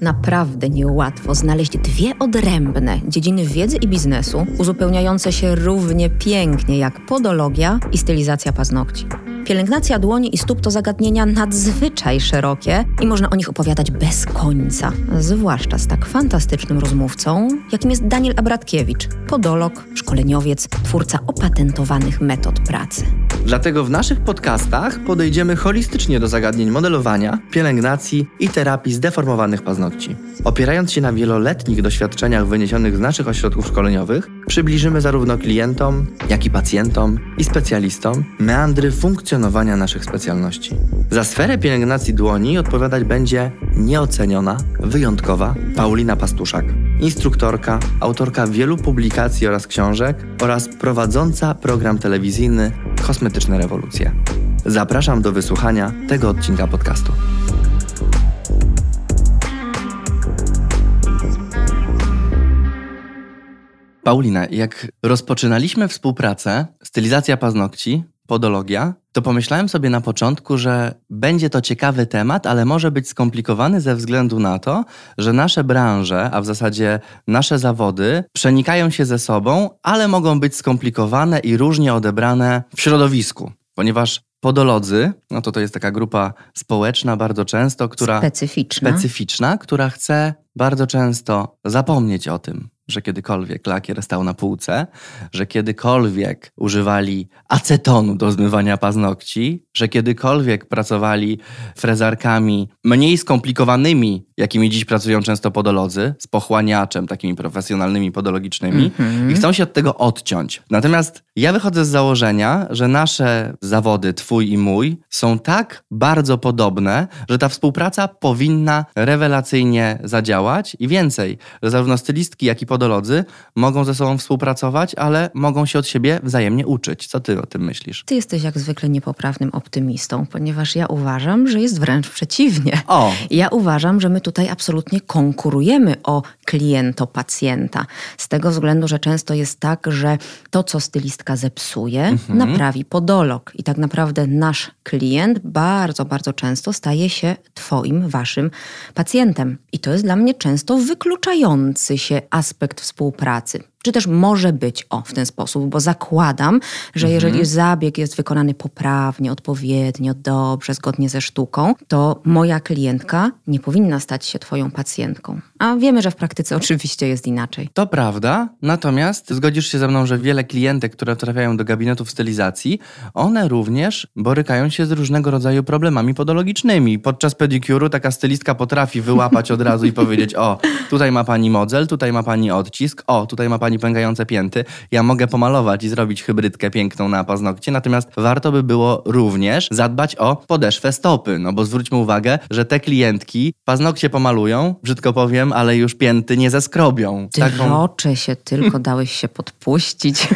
Naprawdę niełatwo znaleźć dwie odrębne dziedziny wiedzy i biznesu, uzupełniające się równie pięknie jak podologia i stylizacja paznokci. Pielęgnacja dłoni i stóp to zagadnienia nadzwyczaj szerokie i można o nich opowiadać bez końca, zwłaszcza z tak fantastycznym rozmówcą, jakim jest Daniel Abratkiewicz, podolog, szkoleniowiec, twórca opatentowanych metod pracy. Dlatego w naszych podcastach podejdziemy holistycznie do zagadnień modelowania, pielęgnacji i terapii zdeformowanych paznokci. Opierając się na wieloletnich doświadczeniach wyniesionych z naszych ośrodków szkoleniowych, przybliżymy zarówno klientom, jak i pacjentom i specjalistom meandry funkcjonowania naszych specjalności. Za sferę pielęgnacji dłoni odpowiadać będzie nieoceniona, wyjątkowa Paulina Pastuszak, instruktorka, autorka wielu publikacji oraz książek oraz prowadząca program telewizyjny Kosmetyczne Rewolucje. Zapraszam do wysłuchania tego odcinka podcastu. Paulina, jak rozpoczynaliśmy współpracę, stylizacja paznokci, podologia, to pomyślałem sobie na początku, że będzie to ciekawy temat, ale może być skomplikowany ze względu na to, że nasze branże, a w zasadzie nasze zawody, przenikają się ze sobą, ale mogą być skomplikowane i różnie odebrane w środowisku, ponieważ podolodzy, no to to jest taka grupa społeczna bardzo często, która Specyficzna. specyficzna, która chce bardzo często zapomnieć o tym, że kiedykolwiek lakier stał na półce, że kiedykolwiek używali acetonu do zmywania paznokci, że kiedykolwiek pracowali frezarkami mniej skomplikowanymi, jakimi dziś pracują często podolodzy, z pochłaniaczem, takimi profesjonalnymi podologicznymi Mhm. i chcą się od tego odciąć. Natomiast ja wychodzę z założenia, że nasze zawody, twój i mój, są tak bardzo podobne, że ta współpraca powinna rewelacyjnie zadziałać i więcej, że zarówno stylistki, jak i podolodzy mogą ze sobą współpracować, ale mogą się od siebie wzajemnie uczyć. Co ty o tym myślisz? Ty jesteś jak zwykle niepoprawnym optymistą, ponieważ ja uważam, że jest wręcz przeciwnie. O! Ja uważam, że my tutaj absolutnie konkurujemy o kliento-pacjenta. Z tego względu, że często jest tak, że to, co stylistka zepsuje, naprawi podolog. I tak naprawdę nasz klient bardzo, bardzo często staje się Twoim, Waszym pacjentem. I to jest dla mnie często wykluczający się aspekt współpracy. Czy też może być o w ten sposób, bo zakładam, że jeżeli zabieg jest wykonany poprawnie, odpowiednio, dobrze, zgodnie ze sztuką, to moja klientka nie powinna stać się Twoją pacjentką. A wiemy, że w praktyce oczywiście jest inaczej. To prawda, natomiast zgodzisz się ze mną, że wiele klientek, które trafiają do gabinetów stylizacji, one również borykają się z różnego rodzaju problemami podologicznymi. Podczas pedikuru taka stylistka potrafi wyłapać od razu i powiedzieć: O, tutaj ma pani modzel, tutaj ma pani odcisk, o, tutaj ma pani pękające pięty. Ja mogę pomalować i zrobić hybrydkę piękną na paznokcie, natomiast warto by było również zadbać o podeszwę stopy. No bo zwróćmy uwagę, że te klientki paznokcie pomalują, brzydko powiem, ale już pięty nie zeskrobią. Drocze się, tylko dałeś się podpuścić.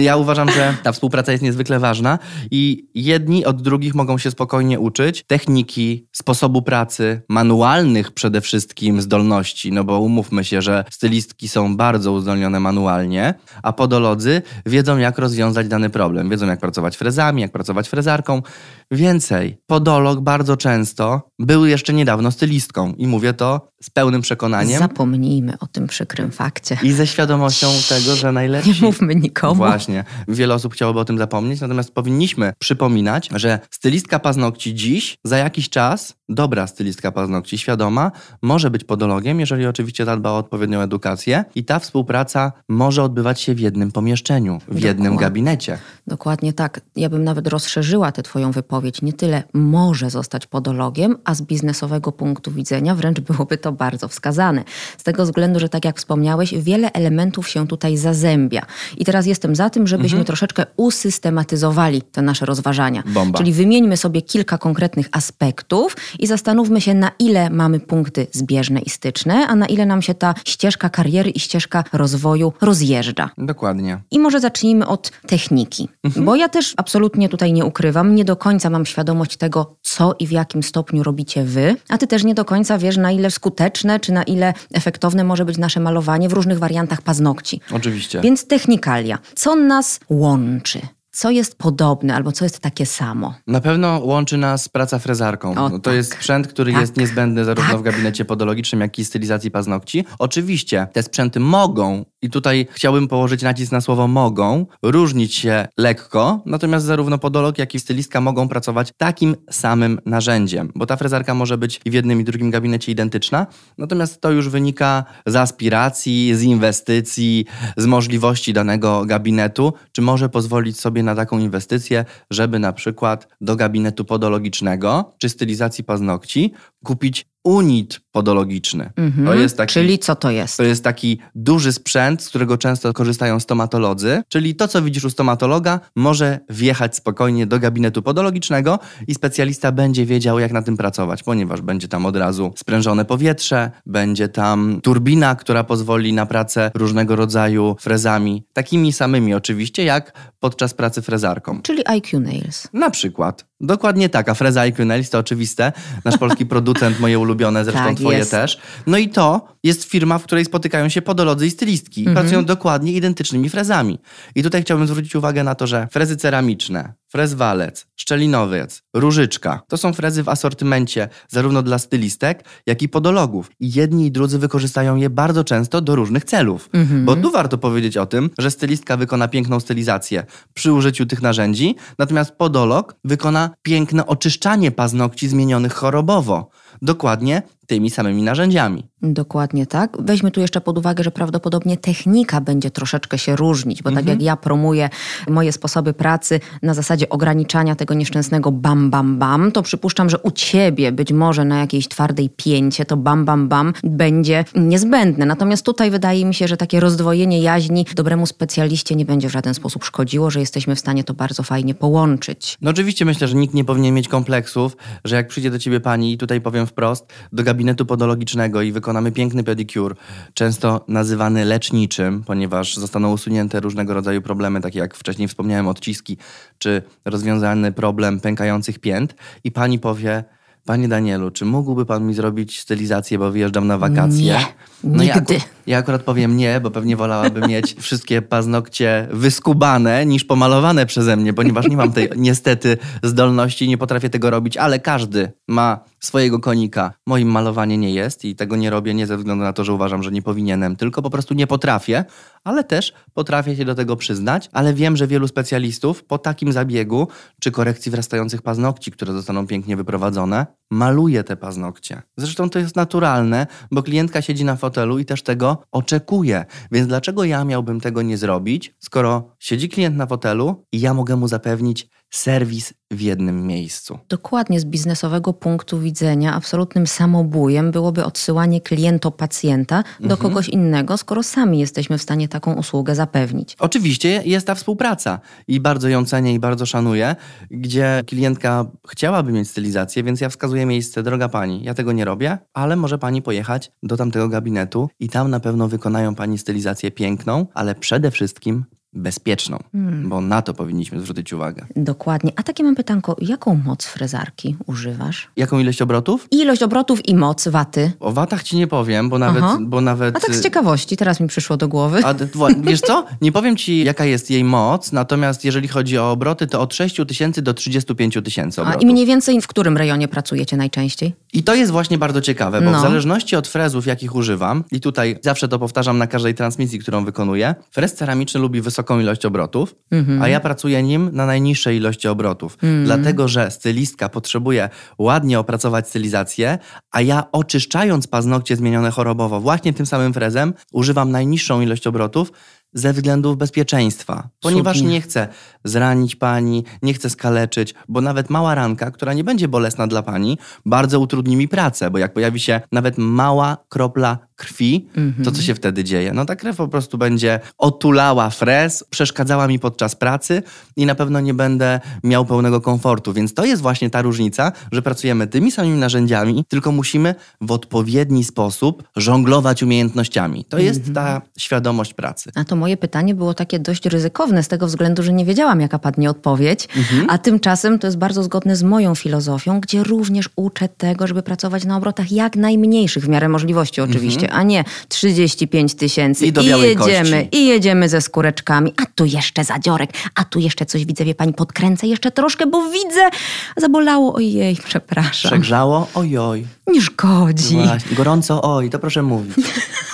Ja uważam, że ta współpraca jest niezwykle ważna i jedni od drugich mogą się spokojnie uczyć techniki, sposobu pracy, manualnych przede wszystkim zdolności, no bo umówmy się, że stylistki są bardzo uzdolnione manualnie, a podolodzy wiedzą jak rozwiązać dany problem, wiedzą jak pracować frezami, jak pracować frezarką. Więcej, podolog bardzo często był jeszcze niedawno stylistką i mówię to z pełnym przekonaniem Zapomnijmy o tym przykrym fakcie. i ze świadomością tego, że najlepsi... Nie mówmy nikomu. Właśnie. Wiele osób chciałoby o tym zapomnieć, natomiast powinniśmy przypominać, że stylistka paznokci dziś, za jakiś czas, dobra stylistka paznokci, świadoma, może być podologiem, jeżeli oczywiście zadba o odpowiednią edukację i ta współpraca może odbywać się w jednym pomieszczeniu, w jednym Dokładnie. gabinecie. Dokładnie tak. Ja bym nawet rozszerzyła tę Twoją wypowiedź. Nie tyle może zostać podologiem, a z biznesowego punktu widzenia wręcz byłoby to bardzo wskazane. Z tego względu, że tak jak wspomniałeś, wiele elementów się tutaj zazębia. I teraz jestem za tym, żebyśmy troszeczkę usystematyzowali te nasze rozważania. Bomba. Czyli wymieńmy sobie kilka konkretnych aspektów i zastanówmy się, na ile mamy punkty zbieżne i styczne, a na ile nam się ta ścieżka kariery i ścieżka rozwoju rozjeżdża. Dokładnie. I może zacznijmy od techniki, bo ja też absolutnie tutaj nie ukrywam, nie do końca mam świadomość tego, co i w jakim stopniu robicie wy, a ty też nie do końca wiesz, na ile skuteczne czy na ile efektowne może być nasze malowanie w różnych wariantach paznokci. Oczywiście. Więc technikalia. Co nas łączy? Co jest podobne albo co jest takie samo? Na pewno łączy nas praca frezarką. O, to tak. jest sprzęt, który Tak. jest niezbędny zarówno Tak. w gabinecie podologicznym, jak i stylizacji paznokci. Oczywiście te sprzęty mogą, i tutaj chciałbym położyć nacisk na słowo mogą, różnić się lekko, natomiast zarówno podolog, jak i stylistka mogą pracować takim samym narzędziem, bo ta frezarka może być i w jednym i drugim gabinecie identyczna, natomiast to już wynika z aspiracji, z inwestycji, z możliwości danego gabinetu, czy może pozwolić sobie na taką inwestycję, żeby na przykład do gabinetu podologicznego czy stylizacji paznokci kupić unit podologiczny. Mhm. To jest taki Czyli co to jest? to jest taki duży sprzęt, z którego często korzystają stomatolodzy, czyli to, co widzisz u stomatologa, może wjechać spokojnie do gabinetu podologicznego i specjalista będzie wiedział, jak na tym pracować, ponieważ będzie tam od razu sprężone powietrze, będzie tam turbina, która pozwoli na pracę różnego rodzaju frezami, takimi samymi oczywiście, jak podczas pracy frezarką. Czyli IQ Nails. Na przykład. Dokładnie tak, a freza IQ Nails to oczywiste. Nasz polski producent, moje ulubione, zresztą Tak, twoje jest. też. No i to jest firma, w której spotykają się podolodzy i stylistki. I Mhm. pracują dokładnie identycznymi frezami. I tutaj chciałbym zwrócić uwagę na to, że frezy ceramiczne, frez walec, szczelinowiec, różyczka, to są frezy w asortymencie zarówno dla stylistek, jak i podologów. I jedni i drudzy wykorzystają je bardzo często do różnych celów. Mhm. Bo tu warto powiedzieć o tym, że stylistka wykona piękną stylizację przy użyciu tych narzędzi, natomiast podolog wykona piękne oczyszczanie paznokci zmienionych chorobowo. Dokładnie tymi samymi narzędziami. Dokładnie tak. Weźmy tu jeszcze pod uwagę, że prawdopodobnie technika będzie troszeczkę się różnić, bo tak jak ja promuję moje sposoby pracy na zasadzie ograniczania tego nieszczęsnego bam, bam, bam, to przypuszczam, że u ciebie być może na jakiejś twardej pięcie to bam, bam, bam będzie niezbędne. Natomiast tutaj wydaje mi się, że takie rozdwojenie jaźni dobremu specjaliście nie będzie w żaden sposób szkodziło, że jesteśmy w stanie to bardzo fajnie połączyć. No oczywiście myślę, że nikt nie powinien mieć kompleksów, że jak przyjdzie do ciebie pani, i tutaj powiem wprost, do gabinetu podologicznego i wykonamy piękny pedicure, często nazywany leczniczym, ponieważ zostaną usunięte różnego rodzaju problemy, takie jak wcześniej wspomniałem, odciski, czy rozwiązany problem pękających pięt i pani powie, Panie Danielu, czy mógłby pan mi zrobić stylizację, bo wyjeżdżam na wakacje? Nie, no ja, nigdy. aku- ja akurat powiem nie, bo pewnie wolałabym mieć wszystkie paznokcie wyskubane niż pomalowane przeze mnie, ponieważ nie mam tej niestety zdolności, nie potrafię tego robić, ale każdy ma swojego konika. Moim malowanie nie jest i tego nie robię nie ze względu na to, że uważam, że nie powinienem, tylko po prostu nie potrafię, ale też potrafię się do tego przyznać, ale wiem, że wielu specjalistów po takim zabiegu czy korekcji wrastających paznokci, które zostaną pięknie wyprowadzone, maluje te paznokcie. Zresztą to jest naturalne, bo klientka siedzi na fotelu i też tego oczekuje. Więc dlaczego ja miałbym tego nie zrobić, skoro siedzi klient na fotelu i ja mogę mu zapewnić serwis w jednym miejscu? Dokładnie z biznesowego punktu widzenia absolutnym samobujem byłoby odsyłanie kliento-pacjenta do kogoś innego, skoro sami jesteśmy w stanie taką usługę zapewnić. Oczywiście jest ta współpraca i bardzo ją cenię i bardzo szanuję, gdzie klientka chciałaby mieć stylizację, więc ja wskazuję miejsce, droga pani, ja tego nie robię, ale może pani pojechać do tamtego gabinetu i tam na pewno wykonają pani stylizację piękną, ale przede wszystkim bezpieczną, bo na to powinniśmy zwrócić uwagę. Dokładnie. A takie mam pytanko, jaką moc frezarki używasz? Jaką ilość obrotów? Ilość obrotów i moc waty. O watach ci nie powiem, bo nawet... Aha. Bo nawet A tak z ciekawości, teraz mi przyszło do głowy. A, wiesz co? Nie powiem ci, jaka jest jej moc, natomiast jeżeli chodzi o obroty, to od 6 tysięcy do 35 tysięcy A obrotów. i mniej więcej w którym rejonie pracujecie najczęściej? I to jest właśnie bardzo ciekawe, bo No. w zależności od frezów, jakich używam, i tutaj zawsze to powtarzam na każdej transmisji, którą wykonuję, frez ceramiczny lubi wysoką ilość obrotów, a ja pracuję nim na najniższej ilości obrotów. Dlatego, że stylistka potrzebuje ładnie opracować stylizację, a ja oczyszczając paznokcie zmienione chorobowo właśnie tym samym frezem, używam najniższą ilość obrotów, ze względów bezpieczeństwa, ponieważ nie chcę zranić pani, nie chcę skaleczyć, bo nawet mała ranka, która nie będzie bolesna dla pani, bardzo utrudni mi pracę, bo jak pojawi się nawet mała kropla krwi, to co się wtedy dzieje? No ta krew po prostu będzie otulała frez, przeszkadzała mi podczas pracy i na pewno nie będę miał pełnego komfortu, więc to jest właśnie ta różnica, że pracujemy tymi samymi narzędziami, tylko musimy w odpowiedni sposób żonglować umiejętnościami. To jest ta świadomość pracy. A to moje pytanie było takie dość ryzykowne z tego względu, że nie wiedziałam, jaka padnie odpowiedź, a tymczasem to jest bardzo zgodne z moją filozofią, gdzie również uczę tego, żeby pracować na obrotach jak najmniejszych, w miarę możliwości oczywiście, a nie 35 tysięcy. I do białej jedziemy, kości. i jedziemy ze skóreczkami. A tu jeszcze zadziorek, a tu jeszcze coś widzę, wie pani, podkręcę jeszcze troszkę, bo widzę, zabolało, ojej, przepraszam. Przegrzało? Ojoj. Nie szkodzi. Właśnie. Gorąco? Oj, to proszę mówić.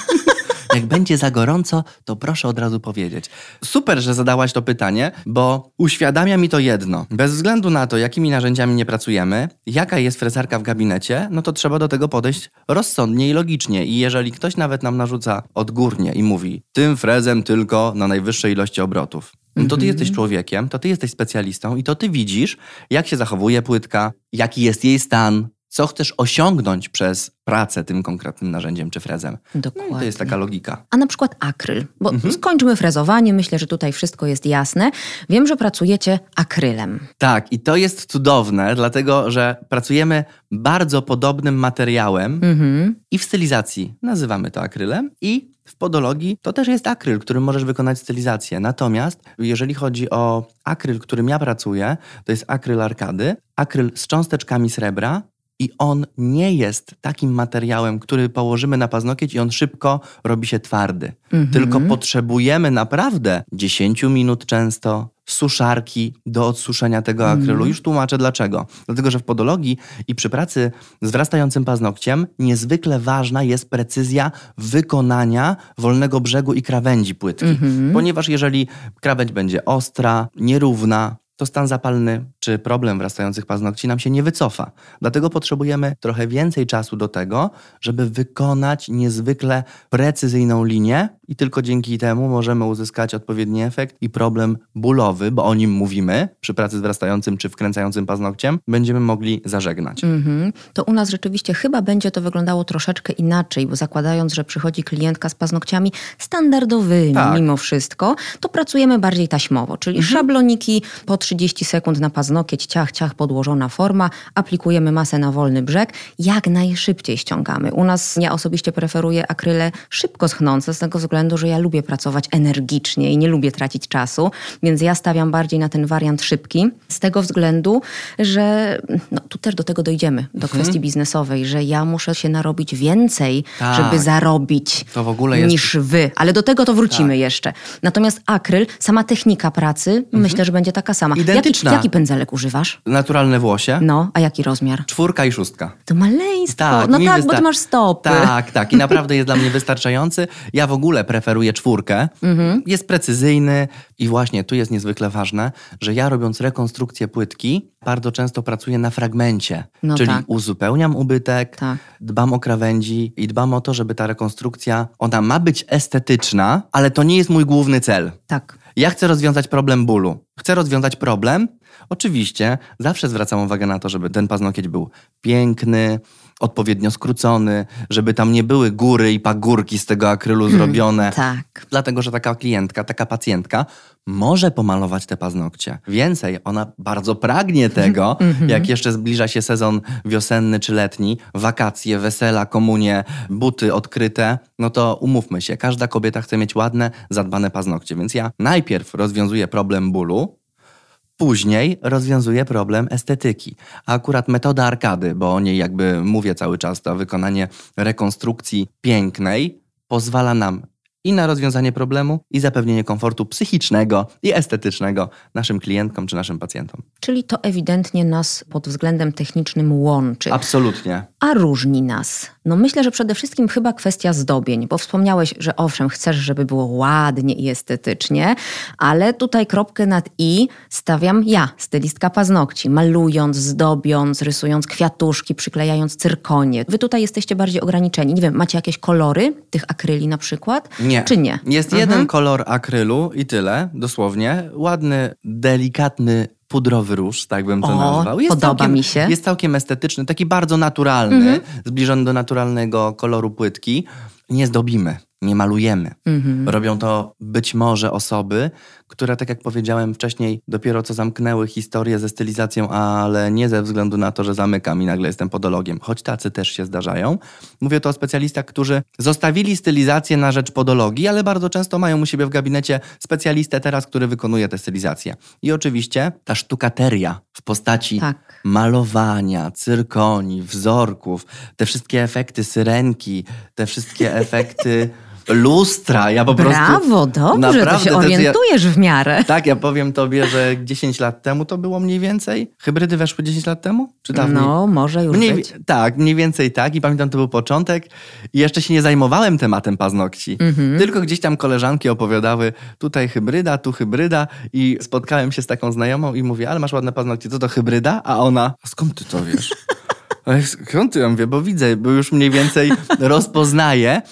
Jak będzie za gorąco, to proszę od razu powiedzieć. Super, że zadałaś to pytanie, bo uświadamia mi to jedno. Bez względu na to, jakimi narzędziami nie pracujemy, jaka jest frezarka w gabinecie, no to trzeba do tego podejść rozsądnie i logicznie. I jeżeli ktoś nawet nam narzuca odgórnie i mówi, tym frezem tylko na najwyższej ilości obrotów, no to ty jesteś człowiekiem, to ty jesteś specjalistą i to ty widzisz, jak się zachowuje płytka, jaki jest jej stan, co chcesz osiągnąć przez pracę tym konkretnym narzędziem czy frezem. No Dokładnie. to jest taka logika. A na przykład akryl, bo Mhm. skończmy frezowanie, myślę, że tutaj wszystko jest jasne. Wiem, że pracujecie akrylem. Tak, i to jest cudowne, dlatego że pracujemy bardzo podobnym materiałem Mhm. i w stylizacji nazywamy to akrylem i w podologii to też jest akryl, którym możesz wykonać stylizację. Natomiast jeżeli chodzi o akryl, którym ja pracuję, to jest akryl arkady, akryl z cząsteczkami srebra i on nie jest takim materiałem, który położymy na paznokieć i on szybko robi się twardy. Mhm. Tylko potrzebujemy naprawdę 10 minut często, suszarki do odsuszenia tego akrylu. Już tłumaczę dlaczego. Dlatego, że w podologii i przy pracy z wrastającym paznokciem niezwykle ważna jest precyzja wykonania wolnego brzegu i krawędzi płytki. Ponieważ jeżeli krawędź będzie ostra, nierówna, to stan zapalny czy problem wrastających paznokci nam się nie wycofa. Dlatego potrzebujemy trochę więcej czasu do tego, żeby wykonać niezwykle precyzyjną linię i tylko dzięki temu możemy uzyskać odpowiedni efekt i problem bólowy, bo o nim mówimy przy pracy z wrastającym czy wkręcającym paznokciem, będziemy mogli zażegnać. Mhm. To u nas rzeczywiście chyba będzie to wyglądało troszeczkę inaczej, bo zakładając, że przychodzi klientka z paznokciami standardowymi Tak. mimo wszystko, to pracujemy bardziej taśmowo, czyli szabloniki po 30 sekund na paznokieć, ciach, ciach, podłożona forma, aplikujemy masę na wolny brzeg, jak najszybciej ściągamy. U nas ja osobiście preferuję akryle szybko schnące, z tego względu, że ja lubię pracować energicznie i nie lubię tracić czasu, więc ja stawiam bardziej na ten wariant szybki, z tego względu, że no, tu też do tego dojdziemy, do kwestii biznesowej, że ja muszę się narobić więcej, Tak. żeby zarobić jest- niż wy, ale do tego to wrócimy Tak. jeszcze. Natomiast akryl, sama technika pracy, myślę, że będzie taka sama. Identyczna. Jaki, jaki pędzelek używasz? Naturalne włosie, No, a jaki rozmiar? czwórka i szóstka. To maleństwo. Tak, no tak, bo ty masz stopy. Tak, tak. I naprawdę jest dla mnie wystarczający. Ja w ogóle preferuję czwórkę. Mhm. Jest precyzyjny i właśnie tu jest niezwykle ważne, że ja robiąc rekonstrukcję płytki, bardzo często pracuję na fragmencie. No czyli tak. uzupełniam ubytek, Tak. dbam o krawędzi i dbam o to, żeby ta rekonstrukcja, ona ma być estetyczna, ale to nie jest mój główny cel. Tak. Ja chcę rozwiązać problem bólu. Chcę rozwiązać problem. Oczywiście zawsze zwracam uwagę na to, żeby ten paznokieć był piękny, odpowiednio skrócony, żeby tam nie były góry i pagórki z tego akrylu zrobione. Tak. Dlatego, że taka klientka, taka pacjentka może pomalować te paznokcie. Więcej, ona bardzo pragnie tego, jak jeszcze zbliża się sezon wiosenny czy letni, wakacje, wesela, komunie, buty odkryte, no to umówmy się, każda kobieta chce mieć ładne, zadbane paznokcie. Więc ja najpierw rozwiązuję problem bólu, Później rozwiązuje problem estetyki. A akurat metoda arkady, bo o niej jakby mówię cały czas, to wykonanie rekonstrukcji pięknej pozwala nam i na rozwiązanie problemu, i zapewnienie komfortu psychicznego i estetycznego naszym klientkom czy naszym pacjentom. Czyli to ewidentnie nas pod względem technicznym łączy. Absolutnie. A różni nas? No myślę, że przede wszystkim chyba kwestia zdobień, bo wspomniałeś, że owszem, chcesz, żeby było ładnie i estetycznie, ale tutaj kropkę nad i stawiam ja, stylistka paznokci, malując, zdobiąc, rysując kwiatuszki, przyklejając cyrkonie. Wy tutaj jesteście bardziej ograniczeni. Nie wiem, macie jakieś kolory tych akryli na przykład? Nie. Czy nie? Jest Mhm. jeden kolor akrylu i tyle, dosłownie. Ładny, delikatny pudrowy róż, tak bym to O, nazwał. podoba całkiem, mi się. Jest całkiem estetyczny, taki bardzo naturalny, Mhm. zbliżony do naturalnego koloru płytki. Nie zdobimy, nie malujemy. Mhm. Robią to być może osoby, które, tak jak powiedziałem wcześniej, dopiero co zamknęły historię ze stylizacją, ale nie ze względu na to, że zamykam i nagle jestem podologiem, choć tacy też się zdarzają. Mówię to o specjalistach, którzy zostawili stylizację na rzecz podologii, ale bardzo często mają u siebie w gabinecie specjalistę teraz, który wykonuje tę stylizację. I oczywiście ta sztukateria w postaci tak. malowania, cyrkoni, wzorków, te wszystkie efekty syrenki, te wszystkie efekty lustra. Ja po Brawo, prostu. Brawo, dobrze, to się orientujesz ja, w miarę. Tak, ja powiem tobie, że 10 lat temu to było mniej więcej. Hybrydy weszły 10 lat temu? Czy dawniej? No, może już mniej, być. Tak, mniej więcej tak. I pamiętam, to był początek. I jeszcze się nie zajmowałem tematem paznokci. Mhm. Tylko gdzieś tam koleżanki opowiadały, tutaj hybryda, tu hybryda. I spotkałem się z taką znajomą i mówię, ale masz ładne paznokcie, co to hybryda? A ona, skąd ty to wiesz? Skąd ja mówię, bo widzę, bo już mniej więcej rozpoznaję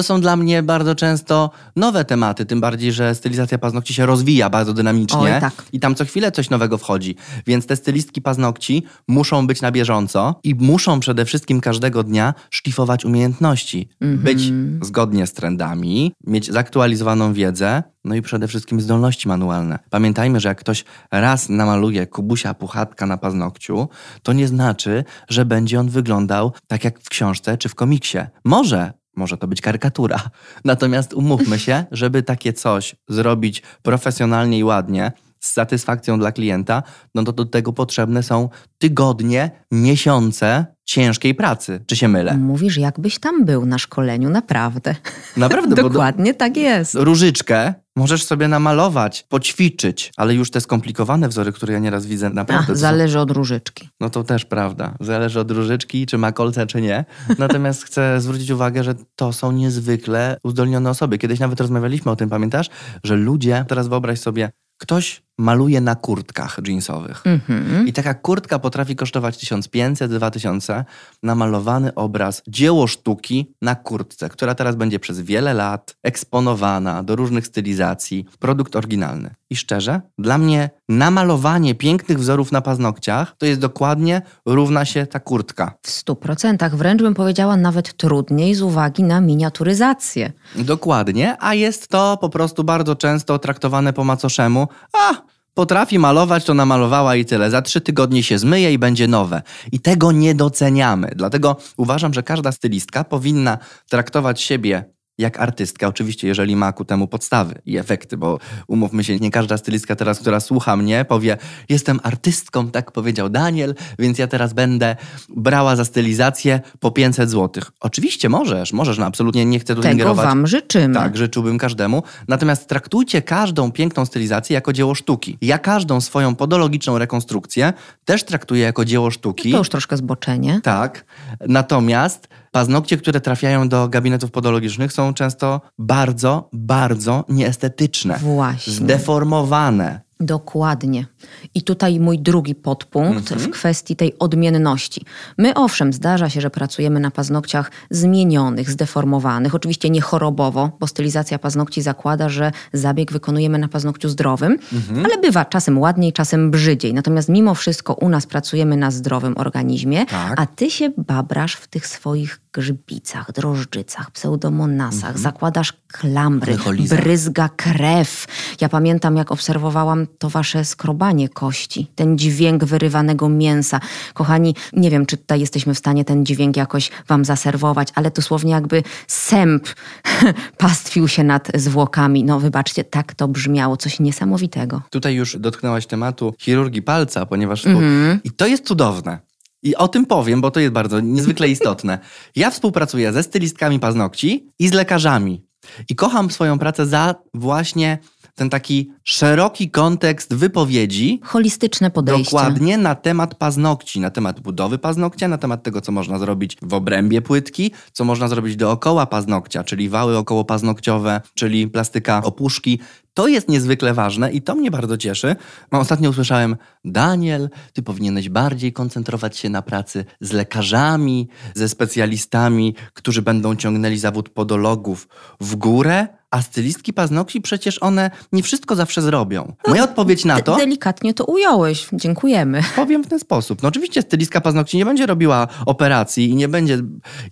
to są dla mnie bardzo często nowe tematy, tym bardziej, że stylizacja paznokci się rozwija bardzo dynamicznie Oj, tak. i tam co chwilę coś nowego wchodzi. Więc te stylistki paznokci muszą być na bieżąco i muszą przede wszystkim każdego dnia szlifować umiejętności, mm -hmm. być zgodnie z trendami, mieć zaktualizowaną wiedzę, no i przede wszystkim zdolności manualne. Pamiętajmy, że jak ktoś raz namaluje kubusia puchatka na paznokciu, to nie znaczy, że będzie on wyglądał tak jak w książce czy w komiksie. Może może to być karykatura. Natomiast umówmy się, żeby takie coś zrobić profesjonalnie i ładnie, z satysfakcją dla klienta, no to do tego potrzebne są tygodnie, miesiące ciężkiej pracy. Czy się mylę? Mówisz, jakbyś tam był na szkoleniu, naprawdę. Naprawdę? Dokładnie do... tak jest. Różyczkę możesz sobie namalować, poćwiczyć, ale już te skomplikowane wzory, które ja nieraz widzę, naprawdę... Ach, zależy od różyczki. No to też prawda. Zależy od różyczki, czy ma kolce, czy nie. Natomiast chcę zwrócić uwagę, że to są niezwykle uzdolnione osoby. Kiedyś nawet rozmawialiśmy o tym, pamiętasz? Że ludzie, teraz wyobraź sobie, ktoś maluje na kurtkach jeansowych. Mm-hmm. I taka kurtka potrafi kosztować 1500-2000. Namalowany obraz, dzieło sztuki na kurtce, która teraz będzie przez wiele lat eksponowana do różnych stylizacji. Produkt oryginalny. I szczerze, dla mnie namalowanie pięknych wzorów na paznokciach to jest dokładnie równa się ta kurtka. W stu procentach, wręcz bym powiedziała nawet trudniej z uwagi na miniaturyzację. Dokładnie, a jest to po prostu bardzo często traktowane po macoszemu. A, Potrafi malować, to namalowała i tyle. Za trzy tygodnie się zmyje i będzie nowe. I tego nie doceniamy. Dlatego uważam, że każda stylistka powinna traktować siebie jak artystka, oczywiście, jeżeli ma ku temu podstawy i efekty, bo umówmy się, nie każda stylistka teraz, która słucha mnie, powie: Jestem artystką, tak powiedział Daniel, więc ja teraz będę brała za stylizację po 500 zł. Oczywiście możesz, możesz, no absolutnie nie chcę tu Tego ingerować. Wam życzymy. Tak, życzyłbym każdemu. Natomiast traktujcie każdą piękną stylizację jako dzieło sztuki. Ja każdą swoją podologiczną rekonstrukcję też traktuję jako dzieło sztuki. To już troszkę zboczenie. Tak. Natomiast Paznokcie, które trafiają do gabinetów podologicznych są często bardzo, bardzo nieestetyczne. Właśnie. Zdeformowane. Dokładnie. I tutaj mój drugi podpunkt mhm. w kwestii tej odmienności. My owszem, zdarza się, że pracujemy na paznokciach zmienionych, zdeformowanych, oczywiście nie chorobowo, bo stylizacja paznokci zakłada, że zabieg wykonujemy na paznokciu zdrowym, mhm. ale bywa czasem ładniej, czasem brzydziej. Natomiast mimo wszystko u nas pracujemy na zdrowym organizmie, tak. a ty się babrasz w tych swoich grzbicach, drożdżycach, pseudomonasach, mhm. zakładasz klambry, bryzga krew. Ja pamiętam, jak obserwowałam to wasze skrobanie kości, ten dźwięk wyrywanego mięsa. Kochani, nie wiem, czy tutaj jesteśmy w stanie ten dźwięk jakoś wam zaserwować, ale dosłownie jakby sęp pastwił się nad zwłokami. No wybaczcie, tak to brzmiało, coś niesamowitego. Tutaj już dotknęłaś tematu chirurgii palca, ponieważ... Mhm. I to jest cudowne. I o tym powiem, bo to jest bardzo niezwykle istotne. Ja współpracuję ze stylistkami paznokci i z lekarzami. I kocham swoją pracę za właśnie ten taki szeroki kontekst wypowiedzi. Holistyczne podejście. Dokładnie na temat paznokci, na temat budowy paznokcia, na temat tego, co można zrobić w obrębie płytki, co można zrobić dookoła paznokcia, czyli wały okołopaznokciowe, czyli plastyka opuszki. To jest niezwykle ważne i to mnie bardzo cieszy. Ostatnio usłyszałem, Daniel, ty powinieneś bardziej koncentrować się na pracy z lekarzami, ze specjalistami, którzy będą ciągnęli zawód podologów w górę, a stylistki paznokci przecież one nie wszystko zawsze zrobią. Moja odpowiedź na to... Delikatnie to ująłeś. Dziękujemy. Powiem w ten sposób. No oczywiście stylistka paznokci nie będzie robiła operacji i nie będzie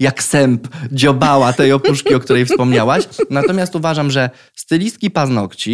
jak sęp dziobała tej opuszki, o której wspomniałaś. Natomiast uważam, że stylistki paznokci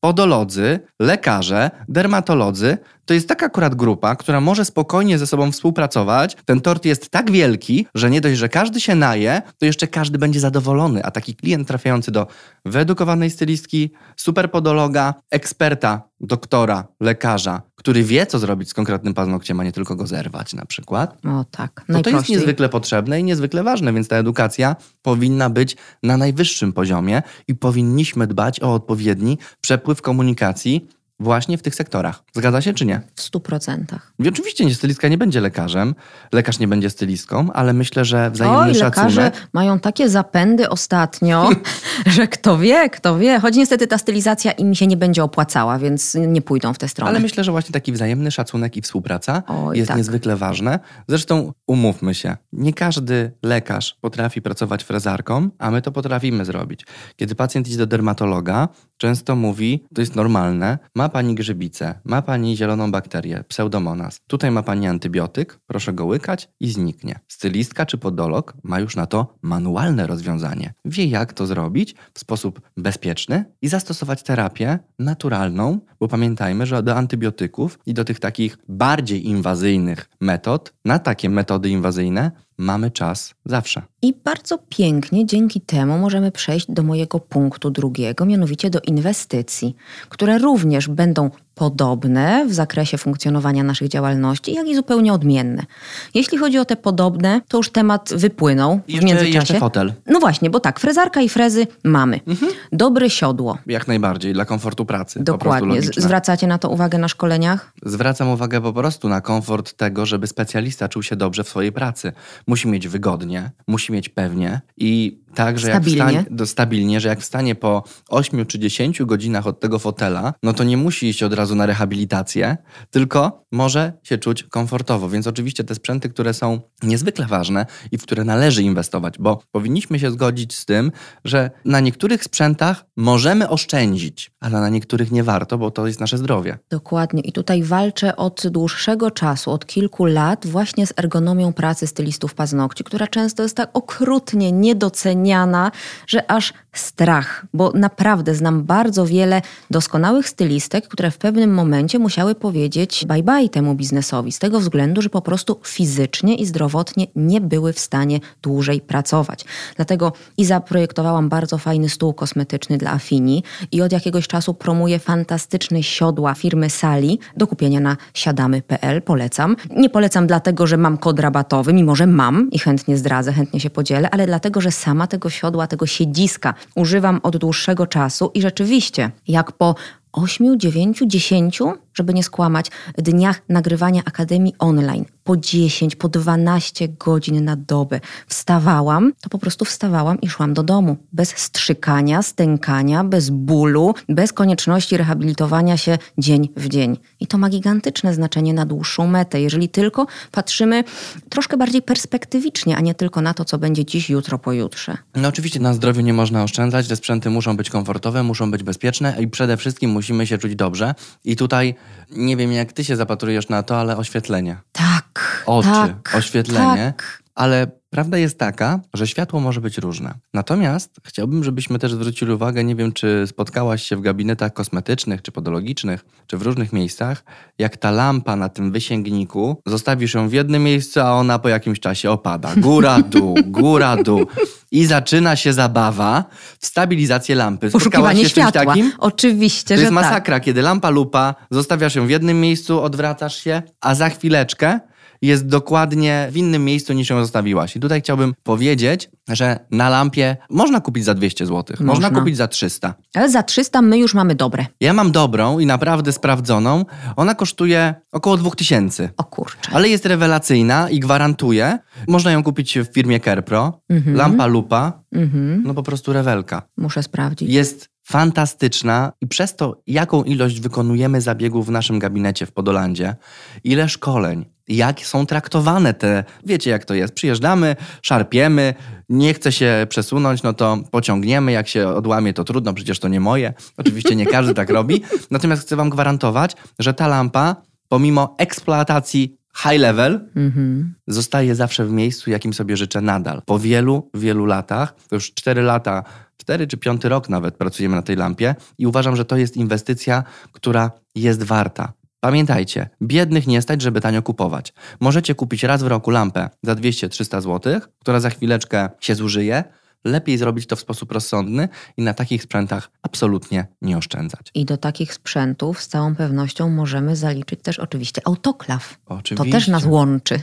podolodzy, lekarze, dermatolodzy to jest taka akurat grupa, która może spokojnie ze sobą współpracować. Ten tort jest tak wielki, że nie dość, że każdy się naje, to jeszcze każdy będzie zadowolony. A taki klient trafiający do wyedukowanej stylistki, superpodologa, eksperta, doktora, lekarza, który wie, co zrobić z konkretnym paznokciem, a nie tylko go zerwać na przykład. O tak, to, to jest niezwykle potrzebne i niezwykle ważne, więc ta edukacja powinna być na najwyższym poziomie i powinniśmy dbać o odpowiedni przepływ komunikacji właśnie w tych sektorach. Zgadza się czy nie? W stu procentach. I oczywiście nie, stylistka nie będzie lekarzem, lekarz nie będzie stylistką, ale myślę, że wzajemny Oj, szacunek... lekarze mają takie zapędy ostatnio, że kto wie, kto wie. Choć niestety ta stylizacja im się nie będzie opłacała, więc nie pójdą w tę stronę. Ale myślę, że właśnie taki wzajemny szacunek i współpraca Oj, jest tak. niezwykle ważne. Zresztą umówmy się, nie każdy lekarz potrafi pracować frezarką, a my to potrafimy zrobić. Kiedy pacjent idzie do dermatologa, często mówi, to jest normalne, ma pani grzybicę, ma pani zieloną bakterię, pseudomonas, tutaj ma pani antybiotyk, proszę go łykać i zniknie. Stylistka czy podolog ma już na to manualne rozwiązanie. Wie jak to zrobić w sposób bezpieczny i zastosować terapię naturalną, bo pamiętajmy, że do antybiotyków i do tych takich bardziej inwazyjnych metod, na takie metody inwazyjne mamy czas zawsze. I bardzo pięknie dzięki temu możemy przejść do mojego punktu drugiego, mianowicie do inwestycji, które również będą podobne w zakresie funkcjonowania naszych działalności, jak i zupełnie odmienne. Jeśli chodzi o te podobne, to już temat wypłynął jeszcze, w międzyczasie. Jeszcze fotel. No właśnie, bo tak, frezarka i frezy mamy. Mhm. Dobre siodło. Jak najbardziej, dla komfortu pracy. Dokładnie. Zwracacie na to uwagę na szkoleniach? Zwracam uwagę po prostu na komfort tego, żeby specjalista czuł się dobrze w swojej pracy. Musi mieć wygodnie, musi mieć pewnie i tak, że stabilnie. jak wstanie, do, stabilnie, że jak wstanie po 8 czy 10 godzinach od tego fotela, no to nie musi iść od razu na rehabilitację, tylko może się czuć komfortowo. Więc oczywiście te sprzęty, które są niezwykle ważne i w które należy inwestować, bo powinniśmy się zgodzić z tym, że na niektórych sprzętach możemy oszczędzić, ale na niektórych nie warto, bo to jest nasze zdrowie. Dokładnie. I tutaj walczę od dłuższego czasu, od kilku lat, właśnie z ergonomią pracy stylistów paznokci, która często jest tak okrutnie niedoceniana, że aż strach, bo naprawdę znam bardzo wiele doskonałych stylistek, które w pewnym momencie musiały powiedzieć bye bye temu biznesowi, z tego względu, że po prostu fizycznie i zdrowotnie nie były w stanie dłużej pracować. Dlatego i zaprojektowałam bardzo fajny stół kosmetyczny dla Afini i od jakiegoś czasu promuję fantastyczne siodła firmy Sali do kupienia na siadamy.pl. Polecam. Nie polecam dlatego, że mam kod rabatowy, mimo że mam i chętnie zdradzę, chętnie się podzielę, ale dlatego, że sama tego siodła, tego siedziska używam od dłuższego czasu i rzeczywiście, jak po 8, 9, 10 żeby nie skłamać, dniach nagrywania Akademii Online po 10, po 12 godzin na dobę wstawałam, to po prostu wstawałam i szłam do domu. Bez strzykania, stękania, bez bólu, bez konieczności rehabilitowania się dzień w dzień. I to ma gigantyczne znaczenie na dłuższą metę, jeżeli tylko patrzymy troszkę bardziej perspektywicznie, a nie tylko na to, co będzie dziś, jutro, pojutrze. No oczywiście na zdrowiu nie można oszczędzać, te sprzęty muszą być komfortowe, muszą być bezpieczne i przede wszystkim musimy się czuć dobrze. I tutaj nie wiem, jak ty się zapatrujesz na to, ale oświetlenie. Tak. Oczy, tak, oświetlenie. Tak. Ale prawda jest taka, że światło może być różne. Natomiast chciałbym, żebyśmy też zwrócili uwagę, nie wiem, czy spotkałaś się w gabinetach kosmetycznych, czy podologicznych, czy w różnych miejscach, jak ta lampa na tym wysięgniku, zostawisz ją w jednym miejscu, a ona po jakimś czasie opada. Góra, dół, góra, dół. I zaczyna się zabawa w stabilizację lampy. Poszukiwanie się światła. takim? Oczywiście, To jest tak. masakra, kiedy lampa lupa, zostawiasz ją w jednym miejscu, odwracasz się, a za chwileczkę jest dokładnie w innym miejscu niż ją zostawiłaś. I tutaj chciałbym powiedzieć, że na lampie można kupić za 200 zł, można, można kupić za 300. Ale za 300 my już mamy dobre. Ja mam dobrą i naprawdę sprawdzoną. Ona kosztuje około 2000. O kurczę. Ale jest rewelacyjna i gwarantuje. Można ją kupić w firmie Kerpro. Mhm. Lampa lupa. Mhm. No po prostu rewelka. Muszę sprawdzić. Jest fantastyczna i przez to, jaką ilość wykonujemy zabiegów w naszym gabinecie w Podolandzie, ile szkoleń, jak są traktowane te, wiecie jak to jest, przyjeżdżamy, szarpiemy, nie chce się przesunąć, no to pociągniemy, jak się odłamie to trudno, przecież to nie moje, oczywiście nie każdy tak robi, natomiast chcę wam gwarantować, że ta lampa, pomimo eksploatacji high level mhm. zostaje zawsze w miejscu, jakim sobie życzę nadal. Po wielu, wielu latach, to już cztery lata cztery czy piąty rok nawet pracujemy na tej lampie i uważam, że to jest inwestycja, która jest warta. Pamiętajcie, biednych nie stać, żeby tanio kupować. Możecie kupić raz w roku lampę za 200-300 zł, która za chwileczkę się zużyje. Lepiej zrobić to w sposób rozsądny i na takich sprzętach absolutnie nie oszczędzać. I do takich sprzętów z całą pewnością możemy zaliczyć też oczywiście autoklaw. Oczywiście. To też nas łączy.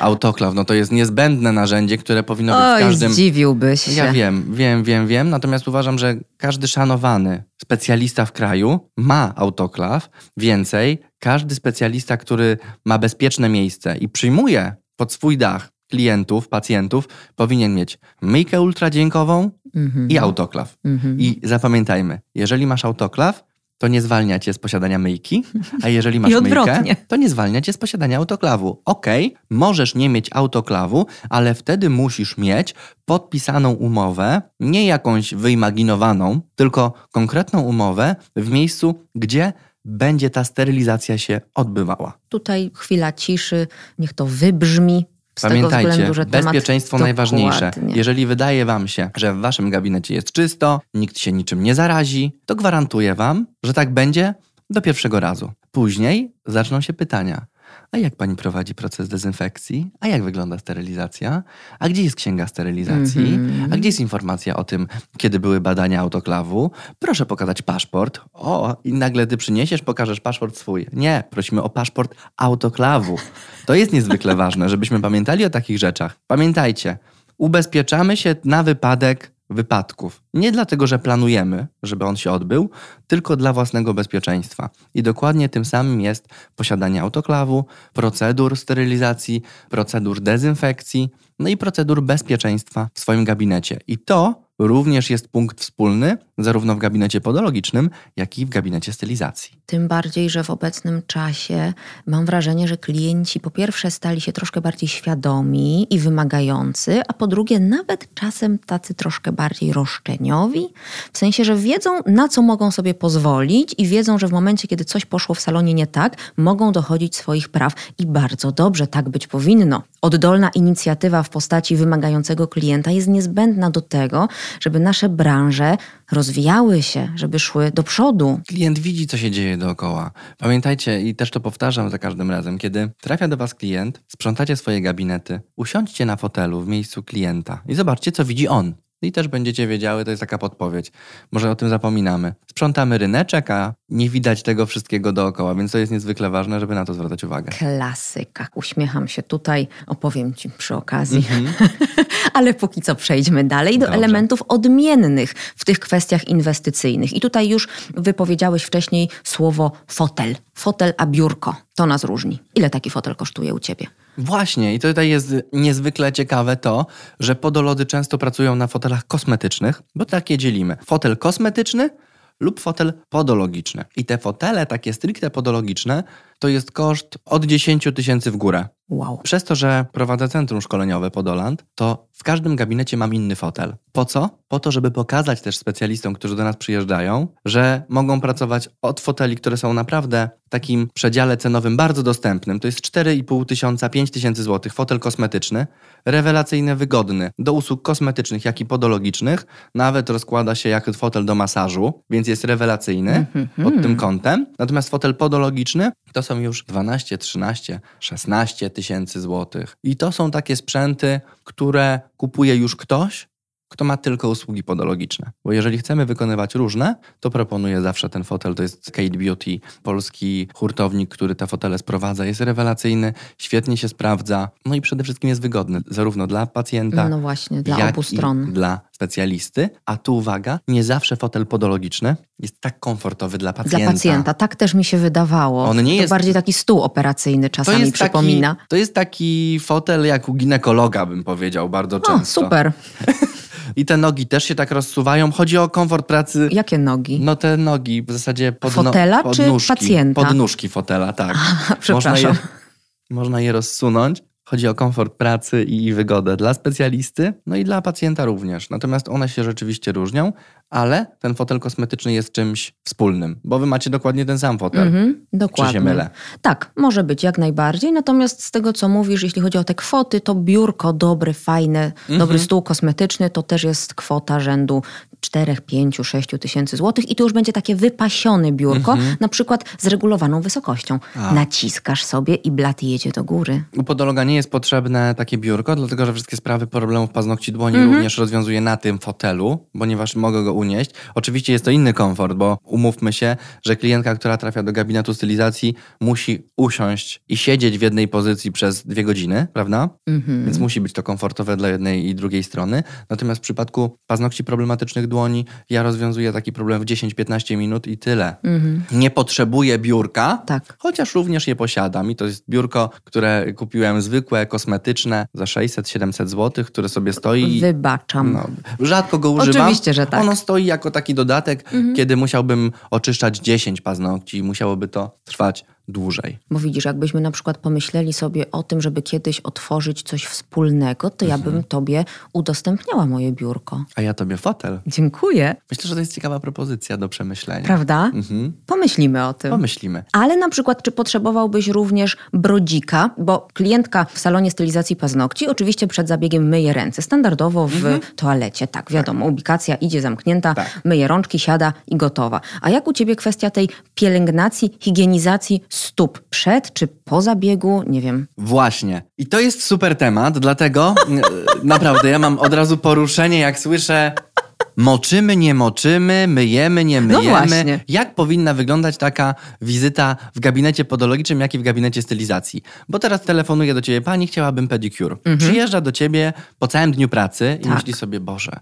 Autoklaw, no to jest niezbędne narzędzie, które powinno być Oj, w każdym... zdziwiłbyś się. Ja wiem, wiem, wiem, wiem. Natomiast uważam, że każdy szanowany specjalista w kraju ma autoklaw. Więcej, każdy specjalista, który ma bezpieczne miejsce i przyjmuje pod swój dach klientów, pacjentów, powinien mieć myjkę ultradźwiękową Mhm. i autoklaw. Mhm. I zapamiętajmy, jeżeli masz autoklaw, to nie zwalnia cię z posiadania myjki, a jeżeli masz myjkę, to nie zwalnia cię z posiadania autoklawu. Okej, możesz nie mieć autoklawu, ale wtedy musisz mieć podpisaną umowę, nie jakąś wyimaginowaną, tylko konkretną umowę w miejscu, gdzie będzie ta sterylizacja się odbywała. Tutaj chwila ciszy, niech to wybrzmi. Z Pamiętajcie, względu, że bezpieczeństwo najważniejsze. Jeżeli wydaje Wam się, że w Waszym gabinecie jest czysto, nikt się niczym nie zarazi, to gwarantuję Wam, że tak będzie do pierwszego razu. Później zaczną się pytania. A jak pani prowadzi proces dezynfekcji? A jak wygląda sterylizacja? A gdzie jest księga sterylizacji? Mhm. A gdzie jest informacja o tym, kiedy były badania autoklawu? Proszę pokazać paszport. O, i nagle ty przyniesiesz, pokażesz paszport swój. Nie, prosimy o paszport autoklawu. To jest niezwykle ważne, żebyśmy pamiętali o takich rzeczach. Pamiętajcie, ubezpieczamy się na wypadek wypadków. Nie dlatego, że planujemy, żeby on się odbył, tylko dla własnego bezpieczeństwa. I dokładnie tym samym jest posiadanie autoklawu, procedur sterylizacji, procedur dezynfekcji, no i procedur bezpieczeństwa w swoim gabinecie. I to również jest punkt wspólny zarówno w gabinecie podologicznym, jak i w gabinecie stylizacji. Tym bardziej, że w obecnym czasie mam wrażenie, że klienci po pierwsze stali się troszkę bardziej świadomi i wymagający, a po drugie nawet czasem tacy troszkę bardziej roszczeniowi, w sensie, że wiedzą na co mogą sobie pozwolić i wiedzą, że w momencie, kiedy coś poszło w salonie nie tak, mogą dochodzić swoich praw i bardzo dobrze tak być powinno. Oddolna inicjatywa w postaci wymagającego klienta jest niezbędna do tego, żeby nasze branże rozwijały się, żeby szły do przodu. Klient widzi, co się dzieje dookoła. Pamiętajcie, i też to powtarzam za każdym razem, kiedy trafia do Was klient, sprzątacie swoje gabinety, usiądźcie na fotelu w miejscu klienta i zobaczcie, co widzi on. I też będziecie wiedziały, to jest taka podpowiedź. Może o tym zapominamy. Sprzątamy ryneczek, a nie widać tego wszystkiego dookoła, więc to jest niezwykle ważne, żeby na to zwracać uwagę. Klasyka. Uśmiecham się tutaj, opowiem Ci przy okazji. Ale póki co przejdźmy dalej do Dobrze. elementów odmiennych w tych kwestiach inwestycyjnych. I tutaj już wypowiedziałeś wcześniej słowo fotel. Fotel a biurko. To nas różni. Ile taki fotel kosztuje u Ciebie? Właśnie, i tutaj jest niezwykle ciekawe to, że podolody często pracują na fotelach kosmetycznych, bo takie dzielimy. Fotel kosmetyczny lub fotel podologiczny. I te fotele takie stricte podologiczne to jest koszt od 10 tysięcy w górę. Wow. Przez to, że prowadzę centrum szkoleniowe Podoland, to w każdym gabinecie mam inny fotel. Po co? Po to, żeby pokazać też specjalistom, którzy do nas przyjeżdżają, że mogą pracować od foteli, które są naprawdę takim przedziale cenowym bardzo dostępnym. To jest 4,5 tysiąca, 5 tysięcy złotych. Fotel kosmetyczny, rewelacyjny, wygodny, do usług kosmetycznych, jak i podologicznych. Nawet rozkłada się jak fotel do masażu, więc jest rewelacyjny pod tym kątem. Natomiast fotel podologiczny to są już 12, 13, 16 tysięcy złotych. I to są takie sprzęty, które kupuje już ktoś, kto ma tylko usługi podologiczne. Bo jeżeli chcemy wykonywać różne, to proponuję zawsze ten fotel. To jest Kate Beauty, polski hurtownik, który te fotele sprowadza. Jest rewelacyjny, świetnie się sprawdza, no i przede wszystkim jest wygodny, zarówno dla pacjenta, No właśnie, dla jak obu i stron. dla specjalisty. A tu uwaga, nie zawsze fotel podologiczny jest tak komfortowy dla pacjenta. Dla pacjenta, tak też mi się wydawało. On nie to jest- bardziej taki stół operacyjny czasami przypomina. Taki, to jest taki fotel jak u ginekologa, bym powiedział, bardzo O, często. super. I te nogi też się tak rozsuwają. Chodzi o komfort pracy. Jakie nogi? No te nogi w zasadzie pod Fotela no, czy podnóżki, pacjenta? Podnóżki fotela, tak. przepraszam. Można je, można je rozsunąć. Chodzi o komfort pracy i wygodę dla specjalisty, no i dla pacjenta również. Natomiast one się rzeczywiście różnią, ale ten fotel kosmetyczny jest czymś wspólnym, bo wy macie dokładnie ten sam fotel. Mhm, dokładnie. Czy się mylę? Tak, może być jak najbardziej. Natomiast z tego, co mówisz, jeśli chodzi o te kwoty, to biurko dobre, fajne, mhm. dobry stół kosmetyczny to też jest kwota rzędu 4, 5, 6 tysięcy złotych i to już będzie takie wypasione biurko, mhm. na przykład z regulowaną wysokością. A. Naciskasz sobie i blat jedzie do góry. U podologa nie jest potrzebne takie biurko, dlatego że wszystkie sprawy problemów paznokci dłoni mhm. również rozwiązuje na tym fotelu, ponieważ mogę go unieść. Oczywiście jest to inny komfort, bo umówmy się, że klientka, która trafia do gabinetu stylizacji, musi usiąść i siedzieć w jednej pozycji przez dwie godziny, prawda? Mhm. Więc musi być to komfortowe dla jednej i drugiej strony. Natomiast w przypadku paznokci problematycznych dłoni, ja rozwiązuję taki problem w 10-15 minut i tyle. Mhm. Nie potrzebuję biurka, tak. chociaż również je posiadam. I to jest biurko, które kupiłem zwykłe, kosmetyczne za 600-700 zł, które sobie stoi. Wybaczam. No, rzadko go używam. Oczywiście, że tak. Ono stoi jako taki dodatek, mhm. kiedy musiałbym oczyszczać 10 paznokci i musiałoby to trwać dłużej. Bo widzisz, jakbyśmy na przykład pomyśleli sobie o tym, żeby kiedyś otworzyć coś wspólnego, to mhm. ja bym tobie udostępniała moje biurko. A ja tobie fotel. Dziękuję. Myślę, że to jest ciekawa propozycja do przemyślenia. Prawda? Mhm. Pomyślimy o tym. Pomyślimy. Ale na przykład, czy potrzebowałbyś również brodzika, bo klientka w salonie stylizacji paznokci oczywiście przed zabiegiem myje ręce. Standardowo w mhm. toalecie, tak, wiadomo, tak. ubikacja idzie zamknięta, tak. myje rączki, siada i gotowa. A jak u ciebie kwestia tej pielęgnacji, higienizacji stóp przed czy po zabiegu, nie wiem. Właśnie. I to jest super temat, dlatego naprawdę ja mam od razu poruszenie, jak słyszę Moczymy, nie moczymy, myjemy, nie no myjemy. No właśnie. Jak powinna wyglądać taka wizyta w gabinecie podologicznym, jak i w gabinecie stylizacji? Bo teraz telefonuję do ciebie, pani, chciałabym pedicure. Mhm. Przyjeżdża do ciebie po całym dniu pracy i tak. myśli sobie, Boże,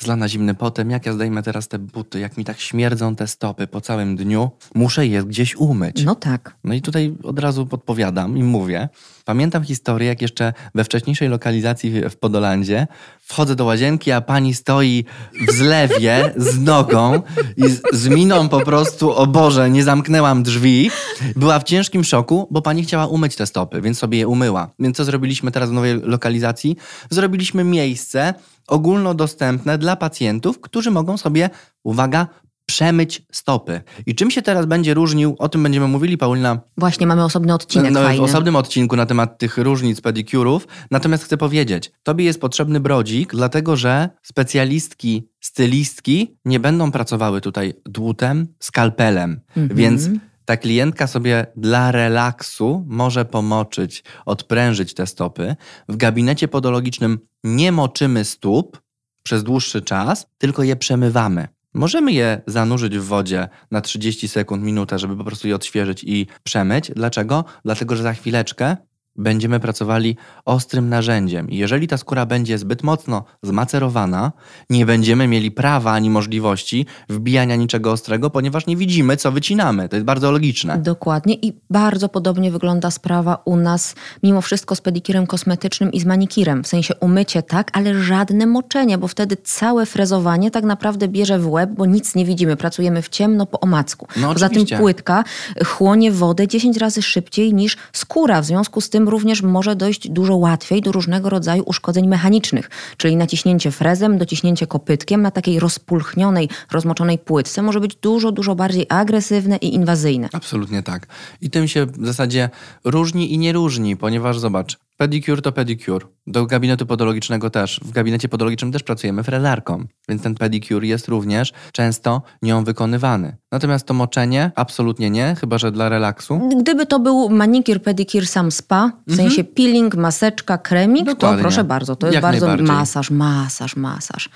zlana zimny potem, jak ja zdejmę teraz te buty, jak mi tak śmierdzą te stopy po całym dniu, muszę je gdzieś umyć. No tak. No i tutaj od razu podpowiadam i mówię. Pamiętam historię, jak jeszcze we wcześniejszej lokalizacji w Podolandzie wchodzę do łazienki, a pani stoi w zlewie z nogą i z, z miną po prostu, o Boże, nie zamknęłam drzwi. Była w ciężkim szoku, bo pani chciała umyć te stopy, więc sobie je umyła. Więc co zrobiliśmy teraz w nowej lokalizacji? Zrobiliśmy miejsce, ogólnodostępne dla pacjentów, którzy mogą sobie, uwaga, przemyć stopy. I czym się teraz będzie różnił, o tym będziemy mówili, Paulina. Właśnie, mamy osobny odcinek no, fajny. W osobnym odcinku na temat tych różnic pedikurów. Natomiast chcę powiedzieć, tobie jest potrzebny brodzik, dlatego że specjalistki, stylistki nie będą pracowały tutaj dłutem, skalpelem. Mhm. Więc ta klientka sobie dla relaksu może pomoczyć, odprężyć te stopy. W gabinecie podologicznym nie moczymy stóp przez dłuższy czas, tylko je przemywamy. Możemy je zanurzyć w wodzie na 30 sekund, minutę, żeby po prostu je odświeżyć i przemyć. Dlaczego? Dlatego, że za chwileczkę będziemy pracowali ostrym narzędziem. I jeżeli ta skóra będzie zbyt mocno zmacerowana, nie będziemy mieli prawa ani możliwości wbijania niczego ostrego, ponieważ nie widzimy, co wycinamy. To jest bardzo logiczne. Dokładnie i bardzo podobnie wygląda sprawa u nas, mimo wszystko z pedikirem kosmetycznym i z manikirem. W sensie umycie tak, ale żadne moczenie, bo wtedy całe frezowanie tak naprawdę bierze w łeb, bo nic nie widzimy. Pracujemy w ciemno po omacku. No, Poza tym płytka chłonie wodę 10 razy szybciej niż skóra. W związku z tym również może dojść dużo łatwiej do różnego rodzaju uszkodzeń mechanicznych, czyli naciśnięcie frezem, dociśnięcie kopytkiem na takiej rozpulchnionej, rozmoczonej płytce może być dużo, dużo bardziej agresywne i inwazyjne. Absolutnie tak. I tym się w zasadzie różni i nie różni, ponieważ zobacz, Pedicure to pedicure. Do gabinetu podologicznego też. W gabinecie podologicznym też pracujemy frezarką, więc ten pedicure jest również często nią wykonywany. Natomiast to moczenie absolutnie nie, chyba że dla relaksu. Gdyby to był manikir, pedicure, sam spa, w mhm. sensie peeling, maseczka, kremik, Dokładnie. to proszę bardzo, to jest Jak bardzo masaż, masaż, masaż.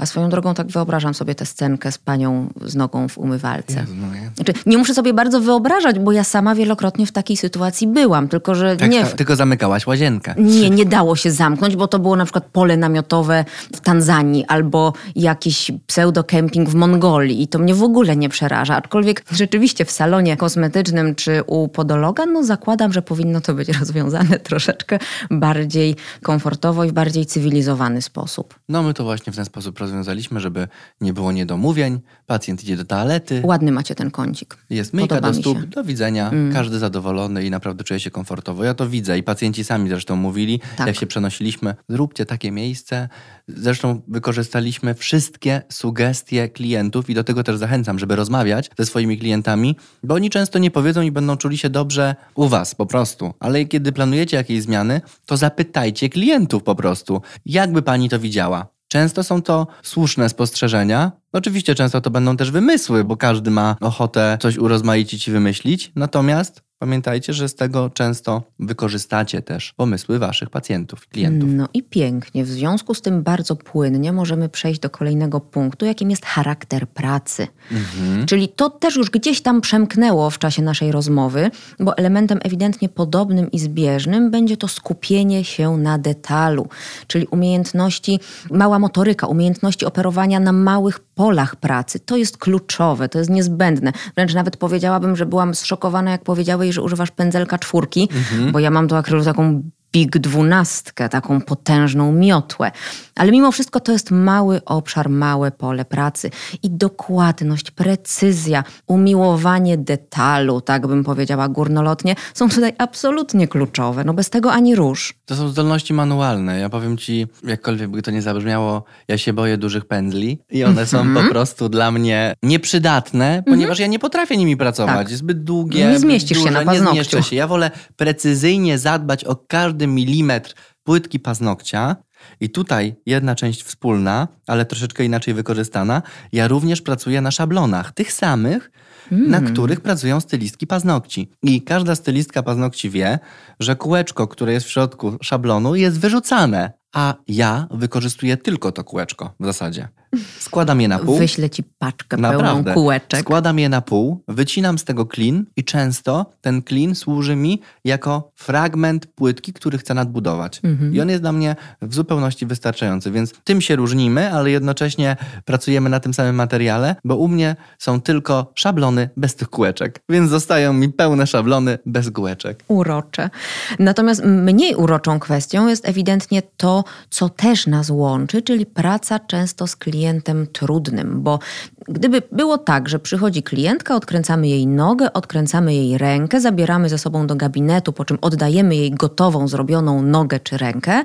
A swoją drogą tak wyobrażam sobie tę scenkę z panią z nogą w umywalce. Jezu, no nie. Znaczy, nie muszę sobie bardzo wyobrażać, bo ja sama wielokrotnie w takiej sytuacji byłam, tylko że tak, nie... Tylko zamykałaś łazienkę. Nie, nie dało się zamknąć, bo to było na przykład pole namiotowe w Tanzanii albo jakiś pseudo-kemping w Mongolii i to mnie w ogóle nie przeraża. Aczkolwiek rzeczywiście w salonie kosmetycznym czy u podologa, no zakładam, że powinno to być rozwiązane troszeczkę bardziej komfortowo i w bardziej cywilizowany sposób. No my to właśnie w ten sposób rozwiązujemy rozwiązaliśmy, żeby nie było niedomówień, pacjent idzie do toalety. Ładny macie ten kącik. Jest myjka Podoba do stóp, do widzenia, mm. każdy zadowolony i naprawdę czuje się komfortowo. Ja to widzę i pacjenci sami zresztą mówili, tak. jak się przenosiliśmy, zróbcie takie miejsce. Zresztą wykorzystaliśmy wszystkie sugestie klientów i do tego też zachęcam, żeby rozmawiać ze swoimi klientami, bo oni często nie powiedzą i będą czuli się dobrze u was po prostu. Ale kiedy planujecie jakieś zmiany, to zapytajcie klientów po prostu, jakby pani to widziała. Często są to słuszne spostrzeżenia. Oczywiście często to będą też wymysły, bo każdy ma ochotę coś urozmaicić i wymyślić. Natomiast Pamiętajcie, że z tego często wykorzystacie też pomysły waszych pacjentów, klientów. No i pięknie. W związku z tym bardzo płynnie możemy przejść do kolejnego punktu, jakim jest charakter pracy. Mhm. Czyli to też już gdzieś tam przemknęło w czasie naszej rozmowy, bo elementem ewidentnie podobnym i zbieżnym będzie to skupienie się na detalu, czyli umiejętności, mała motoryka, umiejętności operowania na małych polach pracy. To jest kluczowe, to jest niezbędne. Wręcz nawet powiedziałabym, że byłam zszokowana, jak powiedziałeś, że używasz pędzelka czwórki, mhm. bo ja mam do akrylu taką Big dwunastkę, taką potężną miotłę. Ale mimo wszystko to jest mały obszar, małe pole pracy. I dokładność, precyzja, umiłowanie detalu, tak bym powiedziała górnolotnie, są tutaj absolutnie kluczowe. No bez tego ani rusz. To są zdolności manualne. Ja powiem ci, jakkolwiek by to nie zabrzmiało, ja się boję dużych pędzli i one są mm -hmm. po prostu dla mnie nieprzydatne, mm -hmm. ponieważ ja nie potrafię nimi pracować. Tak. Zbyt długie, Nie zmieścisz duże, się na paznokciu. Nie zmieszczę się. Ja wolę precyzyjnie zadbać o każdy milimetr płytki paznokcia, i tutaj jedna część wspólna, ale troszeczkę inaczej wykorzystana. Ja również pracuję na szablonach, tych samych, mm. na których pracują stylistki paznokci. I każda stylistka paznokci wie, że kółeczko, które jest w środku szablonu, jest wyrzucane, a ja wykorzystuję tylko to kółeczko w zasadzie. Składam je na pół. Wyślę ci paczkę Naprawdę. pełną kółeczek. Składam je na pół, wycinam z tego klin i często ten klin służy mi jako fragment płytki, który chcę nadbudować. Mhm. I on jest dla mnie w zupełności wystarczający, więc tym się różnimy, ale jednocześnie pracujemy na tym samym materiale, bo u mnie są tylko szablony bez tych kółeczek, więc zostają mi pełne szablony bez kółeczek. Urocze. Natomiast mniej uroczą kwestią jest ewidentnie to, co też nas łączy, czyli praca często z klientem klientem trudnym, bo gdyby było tak, że przychodzi klientka, odkręcamy jej nogę, odkręcamy jej rękę, zabieramy ze sobą do gabinetu, po czym oddajemy jej gotową, zrobioną nogę czy rękę,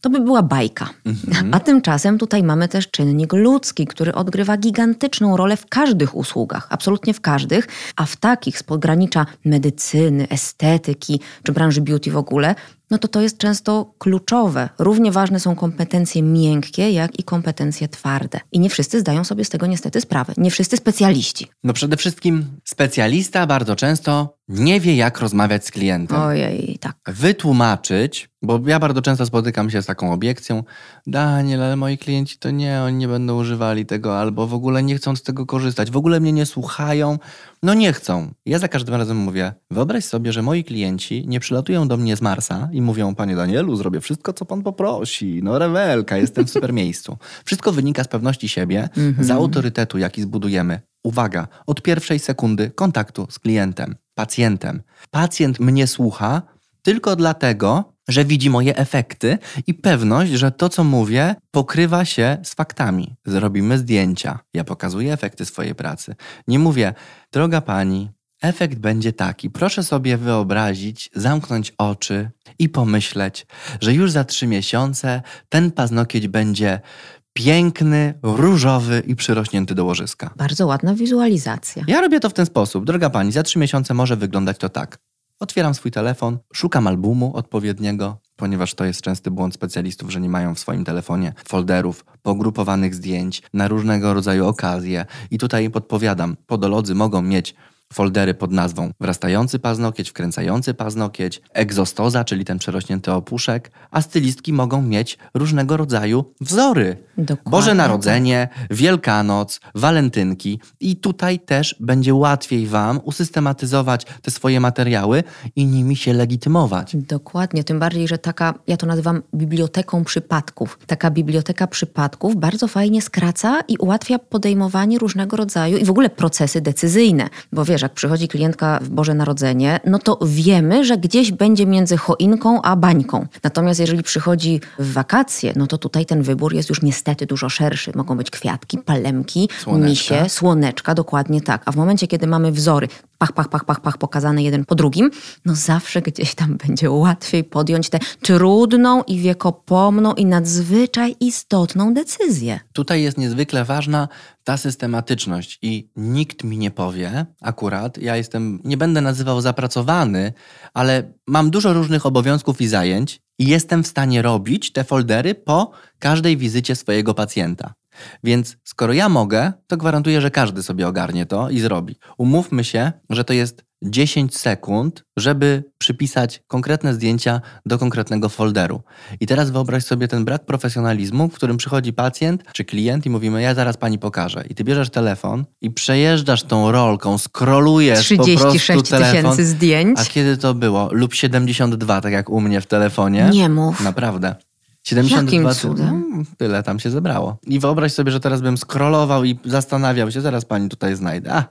to by była bajka. Mhm. A tymczasem tutaj mamy też czynnik ludzki, który odgrywa gigantyczną rolę w każdych usługach, absolutnie w każdych, a w takich z pogranicza medycyny, estetyki czy branży beauty w ogóle, no to to jest często kluczowe. Równie ważne są kompetencje miękkie, jak i kompetencje twarde. I nie wszyscy zdają sobie z tego niestety sprawę. Nie wszyscy specjaliści. No przede wszystkim specjalista bardzo często nie wie, jak rozmawiać z klientem. Ojej, tak. Wytłumaczyć, bo ja bardzo często spotykam się z taką obiekcją, Daniel, ale moi klienci to nie, oni nie będą używali tego, albo w ogóle nie chcą z tego korzystać, w ogóle mnie nie słuchają, no nie chcą. Ja za każdym razem mówię, wyobraź sobie, że moi klienci nie przylatują do mnie z Marsa i mówią, panie Danielu, zrobię wszystko, co pan poprosi, no rewelka, jestem w super miejscu. Wszystko wynika z pewności siebie, z mhm. autorytetu, jaki zbudujemy. Uwaga, od pierwszej sekundy kontaktu z klientem pacjentem. Pacjent mnie słucha tylko dlatego, że widzi moje efekty i pewność, że to, co mówię, pokrywa się z faktami. Zrobimy zdjęcia. Ja pokazuję efekty swojej pracy. Nie mówię, droga pani, efekt będzie taki. Proszę sobie wyobrazić, zamknąć oczy i pomyśleć, że już za trzy miesiące ten paznokieć będzie piękny, różowy i przyrośnięty do łożyska. Bardzo ładna wizualizacja. Ja robię to w ten sposób. Droga pani, za trzy miesiące może wyglądać to tak. Otwieram swój telefon, szukam albumu odpowiedniego, ponieważ to jest częsty błąd specjalistów, że nie mają w swoim telefonie folderów pogrupowanych zdjęć na różnego rodzaju okazje. I tutaj podpowiadam, podolodzy mogą mieć foldery pod nazwą wrastający paznokieć, wkręcający paznokieć, egzostoza, czyli ten przerośnięty opuszek, a stylistki mogą mieć różnego rodzaju wzory. Dokładnie. Boże Narodzenie, Wielkanoc, Walentynki i tutaj też będzie łatwiej Wam usystematyzować te swoje materiały i nimi się legitymować. Dokładnie, tym bardziej, że taka, ja to nazywam biblioteką przypadków. Taka biblioteka przypadków bardzo fajnie skraca i ułatwia podejmowanie różnego rodzaju i w ogóle procesy decyzyjne, bo wiesz, wiesz, jak przychodzi klientka w Boże Narodzenie, no to wiemy, że gdzieś będzie między choinką a bańką. Natomiast jeżeli przychodzi w wakacje, no to tutaj ten wybór jest już niestety dużo szerszy. Mogą być kwiatki, palemki, Słoneczka. misie, słoneczka, dokładnie tak. A w momencie, kiedy mamy wzory, pach, pach, pach, pach, pach, pokazane jeden po drugim, no zawsze gdzieś tam będzie łatwiej podjąć tę trudną i wiekopomną i nadzwyczaj istotną decyzję. Tutaj jest niezwykle ważna ta systematyczność i nikt mi nie powie, akurat, ja jestem, nie będę nazywał zapracowany, ale mam dużo różnych obowiązków i zajęć i jestem w stanie robić te foldery po każdej wizycie swojego pacjenta. Więc skoro ja mogę, to gwarantuję, że każdy sobie ogarnie to i zrobi. Umówmy się, że to jest 10 sekund, żeby przypisać konkretne zdjęcia do konkretnego folderu. I teraz wyobraź sobie ten brak profesjonalizmu, w którym przychodzi pacjent czy klient i mówimy, ja zaraz pani pokażę. I ty bierzesz telefon i przejeżdżasz tą rolką, scrollujesz po prostu 36 telefon. tysięcy zdjęć. A kiedy to było? Lub 72, tak jak u mnie w telefonie. Nie mów. Naprawdę. 72 Jakim cudem? Mm, Tyle tam się zebrało. I wyobraź sobie, że teraz bym scrollował i zastanawiał się, zaraz pani tutaj znajdę. A,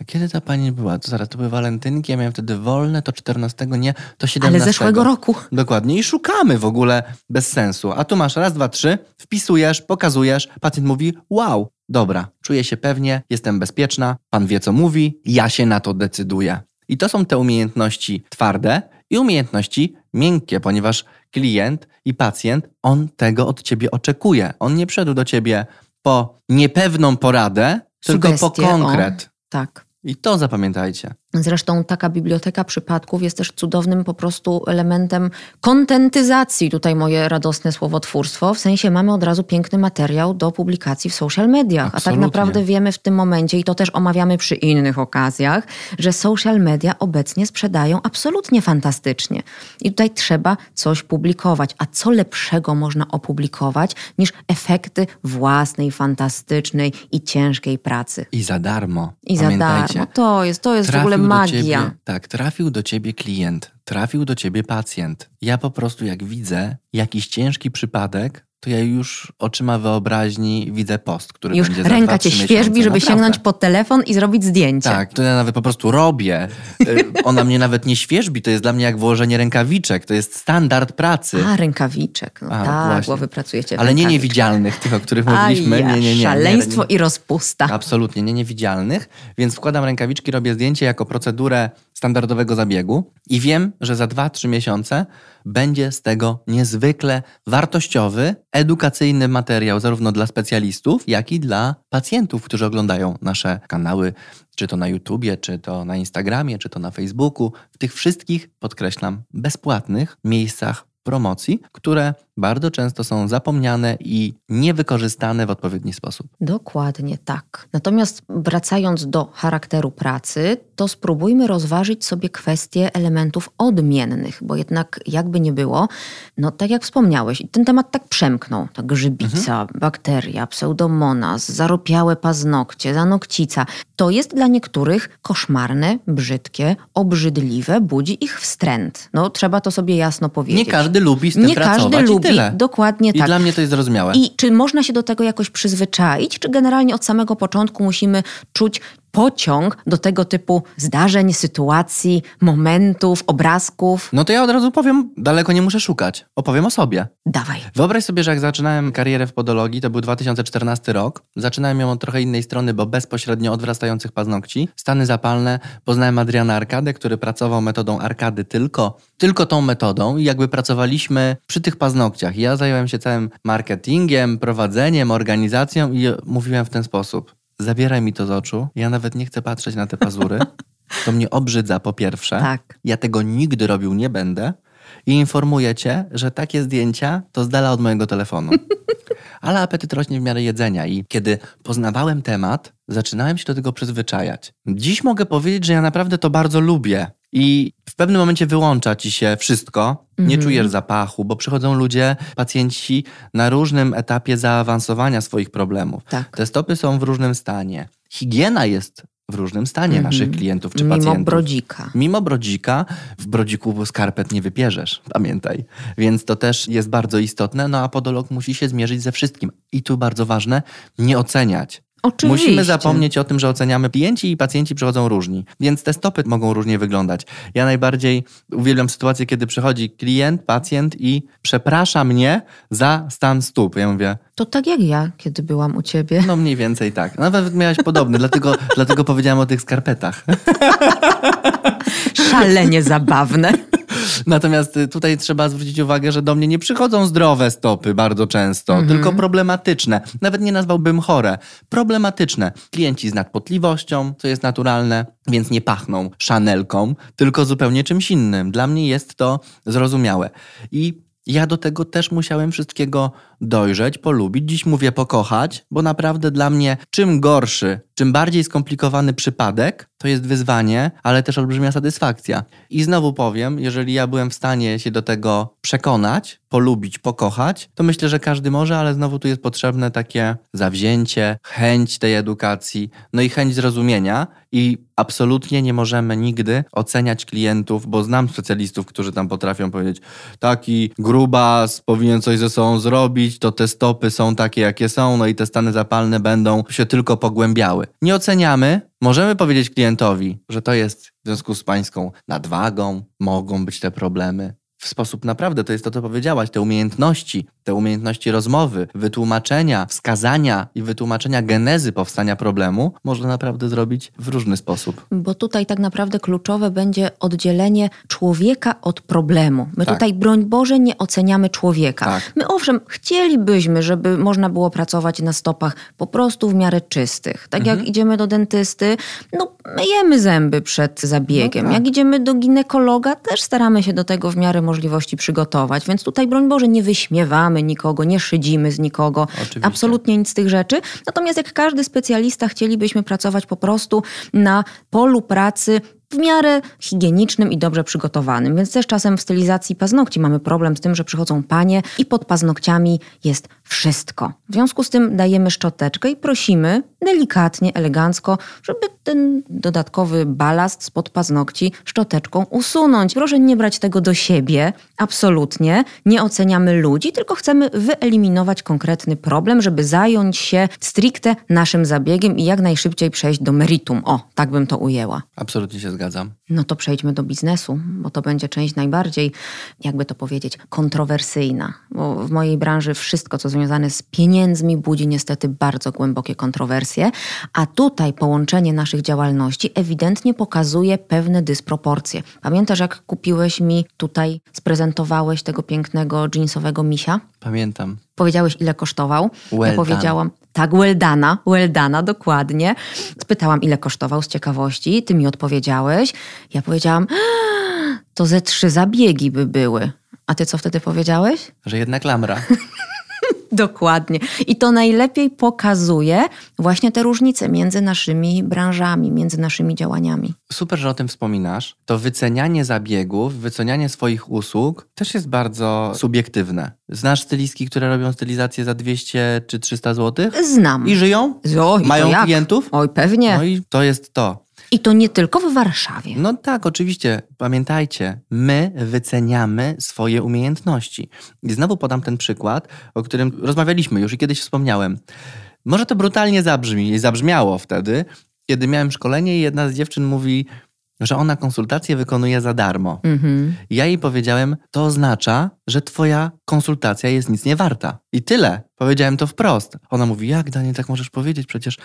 a kiedy ta pani była? To zaraz, to były walentynki, ja miałem wtedy wolne, to 14 nie, to 17. Ale zeszłego roku. Dokładnie. I szukamy w ogóle bez sensu. A tu masz raz, dwa, trzy, wpisujesz, pokazujesz, pacjent mówi, wow, dobra, czuję się pewnie, jestem bezpieczna, pan wie co mówi, ja się na to decyduję. I to są te umiejętności twarde i umiejętności miękkie, ponieważ klient i pacjent, on tego od ciebie oczekuje. On nie przyszedł do ciebie po niepewną poradę, tylko po Sugestie, konkret. O, tak. I to zapamiętajcie. Zresztą taka biblioteka przypadków jest też cudownym po prostu elementem kontentyzacji, tutaj moje radosne słowotwórstwo, w sensie mamy od razu piękny materiał do publikacji w social mediach. A tak Absolutnie. naprawdę wiemy w tym momencie, i to też omawiamy przy innych okazjach, że social media obecnie sprzedają absolutnie fantastycznie. I tutaj trzeba coś publikować. A co lepszego można opublikować niż efekty własnej, fantastycznej i ciężkiej pracy? I za darmo. I za darmo. To jest, to jest w ogóle do magia. Ciebie, tak, trafił do ciebie klient, trafił do ciebie pacjent. Ja po prostu jak widzę jakiś ciężki przypadek, to ja już oczyma wyobraźni widzę post, który Już będzie za ręka dwa, cię miesiące. żeby Naprawdę. sięgnąć po telefon i zrobić zdjęcie. Tak, to ja nawet po prostu robię. Y, Ona mnie nawet nie świeżbi, to jest dla mnie jak włożenie rękawiczek, to jest standard pracy. A, rękawiczek. No A, tak, właśnie. bo wy pracujecie Ale nie niewidzialnych, tych, o których mówiliśmy. ja, Nie, nie, nie. nie. Szaleństwo i rozpusta. Absolutnie, nie niewidzialnych, więc wkładam rękawiczki, robię zdjęcie jako procedurę standardowego zabiegu i wiem, że za 2-3 miesiące będzie z tego niezwykle wartościowy, edukacyjny materiał zarówno dla specjalistów, jak i dla pacjentów, którzy oglądają nasze kanały, czy to na YouTubie, czy to na Instagramie, czy to na Facebooku, w tych wszystkich, podkreślam, bezpłatnych miejscach promocji, które bardzo często są zapomniane i niewykorzystane w odpowiedni sposób. Dokładnie tak. Natomiast wracając do charakteru pracy, to spróbujmy rozważyć sobie kwestie elementów odmiennych, bo jednak jakby nie było, no tak jak wspomniałeś, ten temat tak przemknął. Ta grzybica, Mhm. bakteria, pseudomonas, zaropiałe paznokcie, zanokcica. To jest dla niektórych koszmarne, brzydkie, obrzydliwe, budzi ich wstręt. No trzeba to sobie jasno powiedzieć. Nie każdy lubi z tym Nie pracować każdy i lubi, tyle. dokładnie I tak. dla mnie to jest zrozumiałe. I czy można się do tego jakoś przyzwyczaić, czy generalnie od samego początku musimy czuć pociąg do tego typu zdarzeń, sytuacji, momentów, obrazków? No to ja od razu powiem, daleko nie muszę szukać. Opowiem o sobie. Dawaj. Wyobraź sobie, że jak zaczynałem karierę w podologii, to był 2014 rok. Zaczynałem ją od trochę innej strony, bo bezpośrednio od wrastających paznokci. Stany zapalne. Poznałem Adriana Arkadę, który pracował metodą arkady tylko, tylko tą metodą i jakby pracowaliśmy przy tych paznokciach. Ja zająłem się całym marketingiem, prowadzeniem, organizacją i mówiłem w ten sposób. Zabieraj mi to z oczu. Ja nawet nie chcę patrzeć na te pazury. To mnie obrzydza po pierwsze. Tak. Ja tego nigdy robił nie będę. I informuję cię, że takie zdjęcia to z dala od mojego telefonu. Ale apetyt rośnie w miarę jedzenia i kiedy poznawałem temat, zaczynałem się do tego przyzwyczajać. Dziś mogę powiedzieć, że ja naprawdę to bardzo lubię. I w pewnym momencie wyłącza ci się wszystko, nie Mhm. czujesz zapachu, bo przychodzą ludzie, pacjenci na różnym etapie zaawansowania swoich problemów. Tak. Te stopy są w różnym stanie. Higiena jest w różnym stanie Mhm. naszych klientów czy Mimo pacjentów. brodzika. Mimo brodzika, w brodziku skarpet nie wypierzesz, pamiętaj. Więc to też jest bardzo istotne, no a podolog musi się zmierzyć ze wszystkim. I tu bardzo ważne, nie oceniać. Oczywiście. Musimy zapomnieć o tym, że oceniamy klienci i pacjenci przychodzą różni, więc te stopy mogą różnie wyglądać. Ja najbardziej uwielbiam sytuację, kiedy przychodzi klient, pacjent i przeprasza mnie za stan stóp. Ja mówię, To tak jak ja, kiedy byłam u ciebie. no mniej więcej tak. Nawet miałeś podobny, dlatego, dlatego powiedziałem o tych skarpetach. Szalenie zabawne. Natomiast y, tutaj trzeba zwrócić uwagę, że do mnie nie przychodzą zdrowe stopy bardzo często, Mhm. tylko problematyczne. Nawet nie nazwałbym chore. Problematyczne. Klienci z nadpotliwością, co jest naturalne, więc nie pachną szanelką, tylko zupełnie czymś innym. Dla mnie jest to zrozumiałe. I ja do tego też musiałem wszystkiego dojrzeć, polubić. Dziś mówię pokochać, bo naprawdę dla mnie czym gorszy, czym bardziej skomplikowany przypadek, to jest wyzwanie, ale też olbrzymia satysfakcja. I znowu powiem, jeżeli ja byłem w stanie się do tego przekonać, polubić, pokochać, to myślę, że każdy może, ale znowu tu jest potrzebne takie zawzięcie, chęć tej edukacji, no i chęć zrozumienia. I absolutnie nie możemy nigdy oceniać klientów, bo znam specjalistów, którzy tam potrafią powiedzieć, taki grubas powinien coś ze sobą zrobić, to te stopy są takie, jakie są, no i te stany zapalne będą się tylko pogłębiały. Nie oceniamy, możemy powiedzieć klientowi, że to jest w związku z pańską nadwagą, mogą być te problemy. W sposób naprawdę, to jest to, co powiedziałaś, te umiejętności, te umiejętności rozmowy, wytłumaczenia, wskazania i wytłumaczenia genezy powstania problemu można naprawdę zrobić w różny sposób. Bo tutaj tak naprawdę kluczowe będzie oddzielenie człowieka od problemu. My Tak. tutaj, broń Boże, nie oceniamy człowieka. Tak. My owszem, chcielibyśmy, żeby można było pracować na stopach po prostu w miarę czystych. Tak Mhm. jak idziemy do dentysty, no myjemy zęby przed zabiegiem. No tak. Jak idziemy do ginekologa, też staramy się do tego w miarę możliwości przygotować. Więc tutaj, broń Boże, nie wyśmiewamy nikogo, nie szydzimy z nikogo. Oczywiście. Absolutnie nic z tych rzeczy. Natomiast jak każdy specjalista chcielibyśmy pracować po prostu na polu pracy w miarę higienicznym i dobrze przygotowanym. Więc też czasem w stylizacji paznokci mamy problem z tym, że przychodzą panie i pod paznokciami jest wszystko. W związku z tym dajemy szczoteczkę i prosimy delikatnie, elegancko, żeby ten dodatkowy balast spod paznokci szczoteczką usunąć. Proszę nie brać tego do siebie, absolutnie. Nie oceniamy ludzi, tylko chcemy wyeliminować konkretny problem, żeby zająć się stricte naszym zabiegiem i jak najszybciej przejść do meritum. O, tak bym to ujęła. Absolutnie się zgadzam. No to przejdźmy do biznesu, bo to będzie część najbardziej, jakby to powiedzieć, kontrowersyjna. Bo w mojej branży wszystko, co związane z pieniędzmi, budzi niestety bardzo głębokie kontrowersje, a tutaj połączenie naszych działalności ewidentnie pokazuje pewne dysproporcje. Pamiętasz, jak kupiłeś mi tutaj, sprezentowałeś tego pięknego jeansowego misia? Pamiętam. Powiedziałeś, ile kosztował. Well ja powiedziałam, tak, Weldana, Weldana, dokładnie. Spytałam, ile kosztował z ciekawości. Ty mi odpowiedziałeś. Ja powiedziałam, "Eee, to ze trzy zabiegi by były. A ty co wtedy powiedziałeś? Że jednak lamra. Dokładnie. I to najlepiej pokazuje właśnie te różnice między naszymi branżami, między naszymi działaniami. Super, że o tym wspominasz. To wycenianie zabiegów, wycenianie swoich usług też jest bardzo subiektywne. Znasz stylistki, które robią stylizację za 200 czy 300 zł? Znam. I żyją? O, i Mają jak? klientów? Oj, pewnie. No i to jest to. I to nie tylko w Warszawie. No tak, oczywiście. Pamiętajcie, my wyceniamy swoje umiejętności. I znowu podam ten przykład, o którym rozmawialiśmy już i kiedyś wspomniałem. Może to brutalnie zabrzmi i zabrzmiało wtedy, kiedy miałem szkolenie i jedna z dziewczyn mówi, że ona konsultacje wykonuje za darmo. Mhm. Ja jej powiedziałem, to oznacza, że twoja konsultacja jest nic nie warta. I tyle. Powiedziałem to wprost. Ona mówi, jak Daniel, tak możesz powiedzieć? Przecież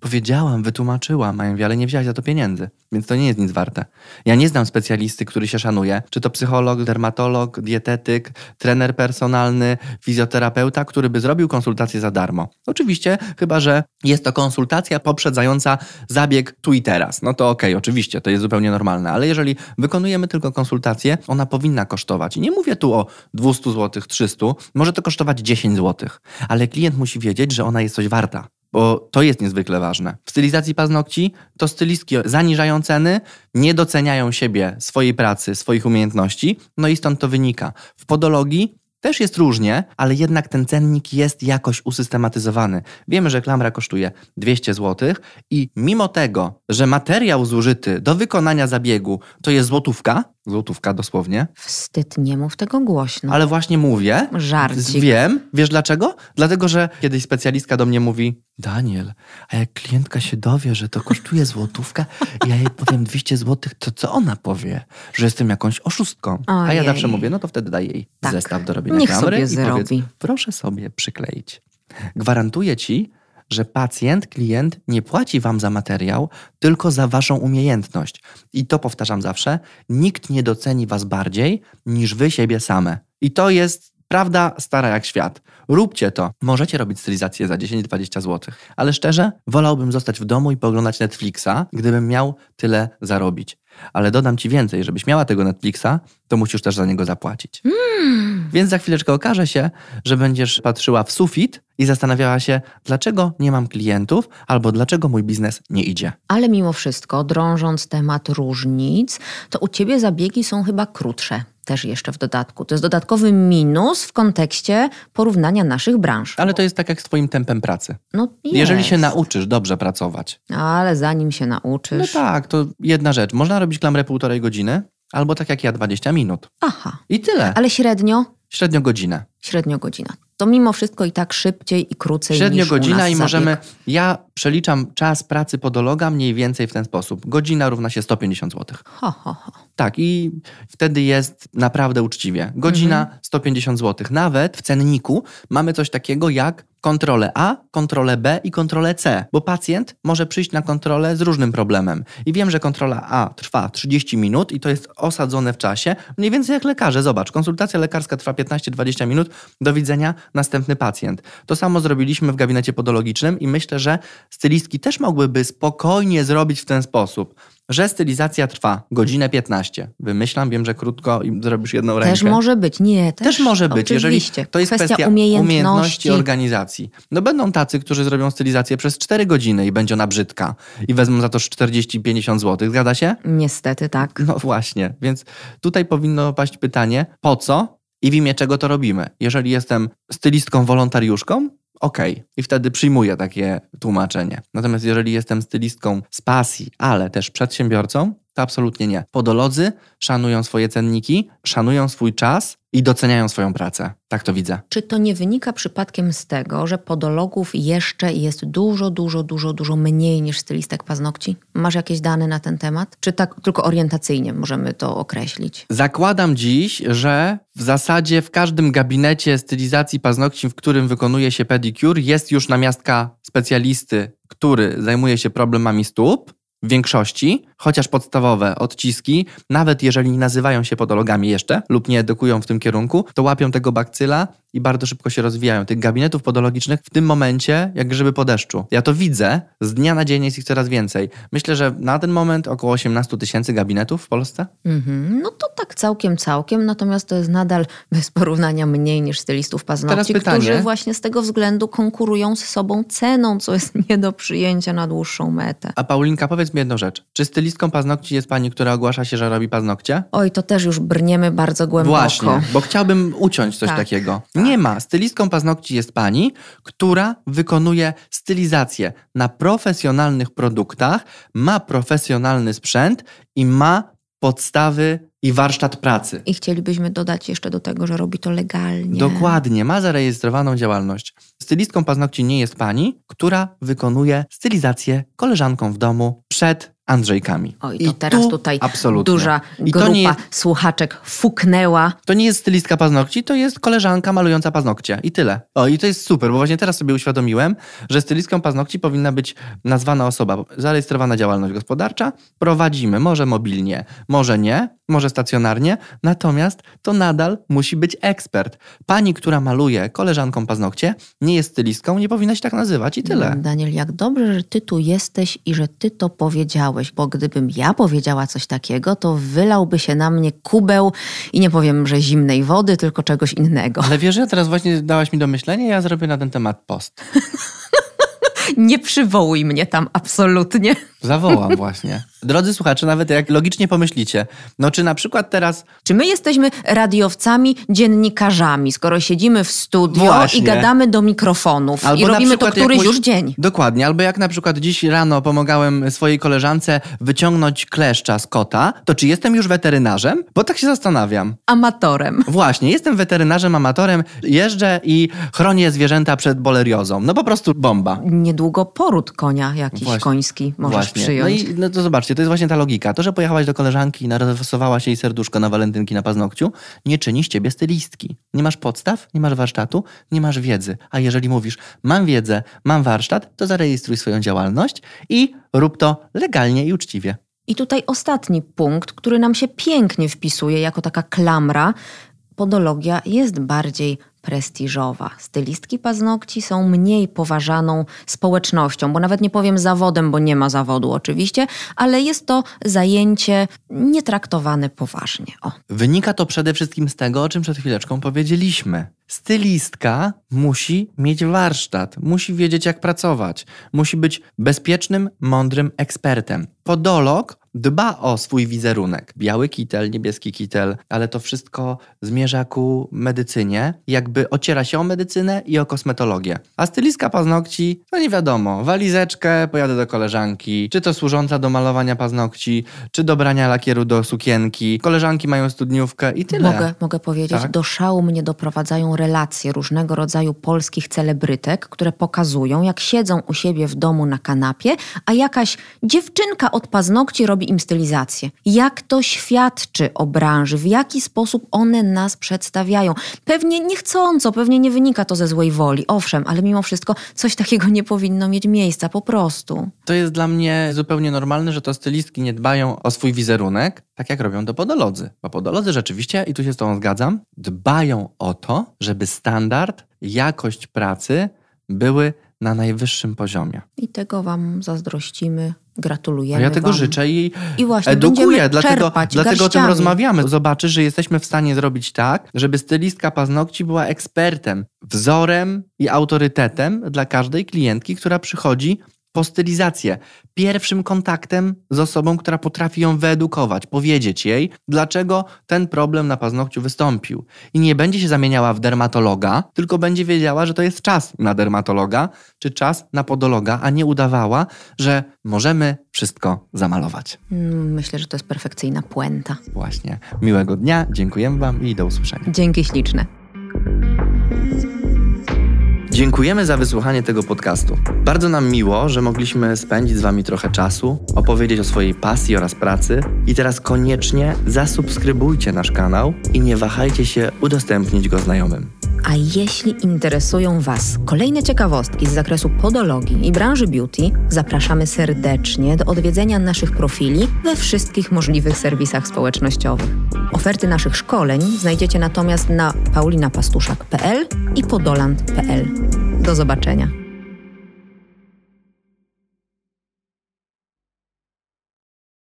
powiedziałam, wytłumaczyłam, mówię, ale nie wzięłaś za to pieniędzy, więc to nie jest nic warte. Ja nie znam specjalisty, który się szanuje, czy to psycholog, dermatolog, dietetyk, trener personalny, fizjoterapeuta, który by zrobił konsultację za darmo. Oczywiście, chyba że jest to konsultacja poprzedzająca zabieg tu i teraz. No to okej, oczywiście, to jest zupełnie normalne, ale jeżeli wykonujemy tylko konsultację, ona powinna kosztować. I nie mówię tu o 200 zł, 300, może to kosztować 10 zł, ale klient musi wiedzieć, że ona jest coś warta. Bo to jest niezwykle ważne. W stylizacji paznokci to stylistki zaniżają ceny, nie doceniają siebie, swojej pracy, swoich umiejętności, no i stąd to wynika. W podologii też jest różnie, ale jednak ten cennik jest jakoś usystematyzowany. Wiemy, że klamra kosztuje 200 zł i mimo tego, że materiał zużyty do wykonania zabiegu to jest złotówka, Złotówka dosłownie. Wstyd, nie mów tego głośno. Ale właśnie mówię. Żarcik. Wiem. Wiesz dlaczego? Dlatego, że kiedyś specjalistka do mnie mówi Daniel, a jak klientka się dowie, że to kosztuje złotówkę i ja jej powiem 200 złotych, to co ona powie? Że jestem jakąś oszustką. A ja Ojej. zawsze mówię, no to wtedy daj jej Tak. zestaw do robienia Niech klamry sobie i powiedz, zrobi. proszę sobie przykleić. Gwarantuję ci, że pacjent, klient nie płaci wam za materiał, tylko za waszą umiejętność. I to powtarzam zawsze, nikt nie doceni was bardziej niż wy siebie same. I to jest prawda stara jak świat. Róbcie to. Możecie robić stylizację za 10-20 zł, ale szczerze, wolałbym zostać w domu i poglądać Netflixa, gdybym miał tyle zarobić. Ale dodam ci więcej, żebyś miała tego Netflixa, to musisz też za niego zapłacić. Więc za chwileczkę okaże się, że będziesz patrzyła w sufit i zastanawiała się, dlaczego nie mam klientów albo dlaczego mój biznes nie idzie. Ale mimo wszystko, drążąc temat różnic, to u ciebie zabiegi są chyba krótsze. Też jeszcze w dodatku. To jest dodatkowy minus w kontekście porównania naszych branż. Ale to jest tak jak z twoim tempem pracy. No Jeżeli jest. się nauczysz dobrze pracować, Ale zanim się no nauczysz. tak, to jedna rzecz. Można robić klamrę półtorej godziny, albo tak jak ja 20 minut. Aha. I tyle. Ale średnio? Średnio godzinę. Średnio godzina. To mimo wszystko i tak szybciej i krócej Średnio niż u godzina i zabieg. możemy. Ja przeliczam czas pracy podologa mniej więcej w ten sposób. Godzina równa się 150 zł. Ho, ho, ho. Tak, i wtedy jest naprawdę uczciwie. Godzina Mhm. 150 zł. Nawet w cenniku mamy coś takiego jak kontrolę A, kontrolę B i kontrolę C, bo pacjent może przyjść na kontrolę z różnym problemem. I wiem, że kontrola A trwa 30 minut i to jest osadzone w czasie, mniej więcej jak lekarze. Zobacz, konsultacja lekarska trwa 15-20 minut, do widzenia, następny pacjent. To samo zrobiliśmy w gabinecie podologicznym i myślę, że stylistki też mogłyby spokojnie zrobić w ten sposób że stylizacja trwa godzinę 15. Wymyślam, wiem, że krótko i zrobisz jedną rękę. Też może być. Nie, też, Też może być, jeżeli oczywiście. to jest Kwestia kwestia umiejętności. organizacji. No będą tacy, którzy zrobią stylizację przez 4 godziny i będzie ona brzydka i wezmą za to 40-50 zł. Zgadza się? Niestety tak. No właśnie, więc tutaj powinno paść pytanie, po co i w imię czego to robimy? Jeżeli jestem stylistką wolontariuszką, okej, i wtedy przyjmuję takie tłumaczenie. Natomiast jeżeli jestem stylistką z pasji, ale też przedsiębiorcą, to absolutnie nie. Podolodzy szanują swoje cenniki, szanują swój czas i doceniają swoją pracę. Tak to widzę. Czy to nie wynika przypadkiem z tego, że podologów jeszcze jest dużo, dużo, dużo, dużo mniej niż stylistek paznokci? Masz jakieś dane na ten temat? Czy tak tylko orientacyjnie możemy to określić? Zakładam dziś, że w zasadzie w każdym gabinecie stylizacji paznokci, w którym wykonuje się pedicure, jest już namiastka specjalisty, który zajmuje się problemami stóp. W większości, chociaż podstawowe odciski, nawet jeżeli nie nazywają się podologami jeszcze lub nie edukują w tym kierunku, to łapią tego bakcyla i bardzo szybko się rozwijają. Tych gabinetów podologicznych w tym momencie jak grzyby po deszczu. Ja to widzę, z dnia na dzień jest ich coraz więcej. Myślę, że na ten moment około 18 tysięcy gabinetów w Polsce. Mhm. No to tak całkiem, całkiem, natomiast to jest nadal bez porównania mniej niż stylistów paznokci, którzy właśnie z tego względu konkurują z sobą ceną, co jest nie do przyjęcia na dłuższą metę. A Paulinka, powiedz mi jedną rzecz. Czy stylistką paznokci jest pani, która ogłasza się, że robi paznokcie? Oj, to też już brniemy bardzo głęboko. Właśnie, bo chciałbym uciąć coś Tak, takiego. tak. Nie ma. Stylistką paznokci jest pani, która wykonuje stylizację na profesjonalnych produktach, ma profesjonalny sprzęt i ma podstawy i warsztat pracy. I chcielibyśmy dodać jeszcze do tego, że robi to legalnie. Dokładnie, ma zarejestrowaną działalność. Stylistką paznokci nie jest pani, która wykonuje stylizację koleżanką w domu przed Andrzejkami. Oj, to teraz tu tutaj absolutnie. duża I grupa jest- słuchaczek fuknęła. To nie jest stylistka paznokci, to jest koleżanka malująca paznokcie. I tyle. O, i to jest super, bo właśnie teraz sobie uświadomiłem, że stylistką paznokci powinna być nazwana osoba, zarejestrowana działalność gospodarcza. Prowadzimy, może mobilnie, może nie, może stacjonarnie, natomiast to nadal musi być ekspert. Pani, która maluje koleżanką paznokcie, nie jest stylistką, nie powinna się tak nazywać i tyle. Daniel, jak dobrze, że ty tu jesteś i że ty to powiedziałeś, bo gdybym ja powiedziała coś takiego, to wylałby się na mnie kubeł i nie powiem, że zimnej wody, tylko czegoś innego. Ale wiesz, że teraz właśnie dałaś mi do myślenia, ja zrobię na ten temat post. Nie przywołuj mnie tam absolutnie. Zawołam właśnie. Drodzy słuchacze, nawet jak logicznie pomyślicie, no czy na przykład teraz... Czy my jesteśmy radiowcami, dziennikarzami, skoro siedzimy w studio Właśnie. i gadamy do mikrofonów Albo i robimy to któryś jakąś- już dzień? Dokładnie, albo jak na przykład dziś rano pomagałem swojej koleżance wyciągnąć kleszcza z kota, to czy jestem już weterynarzem? Bo tak się zastanawiam. Amatorem. Właśnie, jestem weterynarzem, amatorem, jeżdżę i chronię zwierzęta przed boleriozą. No po prostu bomba. Niedługo poród konia jakiś Właśnie. koński możesz Właśnie. Przyjąć. No i no to zobaczcie, to jest właśnie ta logika. To, że pojechałaś do koleżanki i narysowała się jej serduszko na walentynki na paznokciu, nie czyni z ciebie stylistki. Nie masz podstaw, nie masz warsztatu, nie masz wiedzy. A jeżeli mówisz, mam wiedzę, mam warsztat, to zarejestruj swoją działalność i rób to legalnie i uczciwie. I tutaj ostatni punkt, który nam się pięknie wpisuje jako taka klamra. Podologia jest bardziej prestiżowa. Stylistki paznokci są mniej poważaną społecznością, bo nawet nie powiem zawodem, bo nie ma zawodu oczywiście, ale jest to zajęcie nietraktowane poważnie. O. Wynika to przede wszystkim z tego, o czym przed chwileczką powiedzieliśmy. Stylistka musi mieć warsztat, musi wiedzieć, jak pracować, musi być bezpiecznym, mądrym ekspertem. Podolog dba o swój wizerunek. Biały kitel, niebieski kitel, ale to wszystko zmierza ku medycynie, jakby ociera się o medycynę i o kosmetologię. A stylistka paznokci, no nie wiadomo, walizeczkę, pojadę do koleżanki, czy to służąca do malowania paznokci, czy do brania lakieru do sukienki. Koleżanki mają studniówkę i tyle. Mogę, mogę powiedzieć, Tak? do szału mnie doprowadzają relacje różnego rodzaju polskich celebrytek, które pokazują, jak siedzą u siebie w domu na kanapie, a jakaś dziewczynka od paznokci robi im stylizację. Jak to świadczy o branży, w jaki sposób one nas przedstawiają. Pewnie niechcąco, pewnie nie wynika to ze złej woli, owszem, ale mimo wszystko coś takiego nie powinno mieć miejsca, po prostu. To jest dla mnie zupełnie normalne, że to stylistki nie dbają o swój wizerunek, tak jak robią to podolodzy. Bo podolodzy rzeczywiście, i tu się z Tobą zgadzam, dbają o to, żeby standard, jakość pracy były na najwyższym poziomie. I tego Wam zazdrościmy, A gratulujemy ja tego wam. życzę i I właśnie edukuję, dlatego, dlatego o tym rozmawiamy. Zobaczysz, że jesteśmy w stanie zrobić tak, żeby stylistka paznokci była ekspertem, wzorem i autorytetem dla każdej klientki, która przychodzi po stylizację. Pierwszym kontaktem z osobą, która potrafi ją wyedukować, powiedzieć jej, dlaczego ten problem na paznokciu wystąpił. I nie będzie się zamieniała w dermatologa, tylko będzie wiedziała, że to jest czas na dermatologa, czy czas na podologa, a nie udawała, że możemy wszystko zamalować. Mm, Myślę, że to jest perfekcyjna puenta. Właśnie. Miłego dnia, dziękujemy Wam i do usłyszenia. Dzięki śliczne. Dziękujemy za wysłuchanie tego podcastu. Bardzo nam miło, że mogliśmy spędzić z Wami trochę czasu, opowiedzieć o swojej pasji oraz pracy. I teraz koniecznie zasubskrybujcie nasz kanał i nie wahajcie się udostępnić go znajomym. A jeśli interesują Was kolejne ciekawostki z zakresu podologii i branży beauty, zapraszamy serdecznie do odwiedzenia naszych profili we wszystkich możliwych serwisach społecznościowych. Oferty naszych szkoleń znajdziecie natomiast na paulinapastuszak.pl i podoland.pl. Do zobaczenia.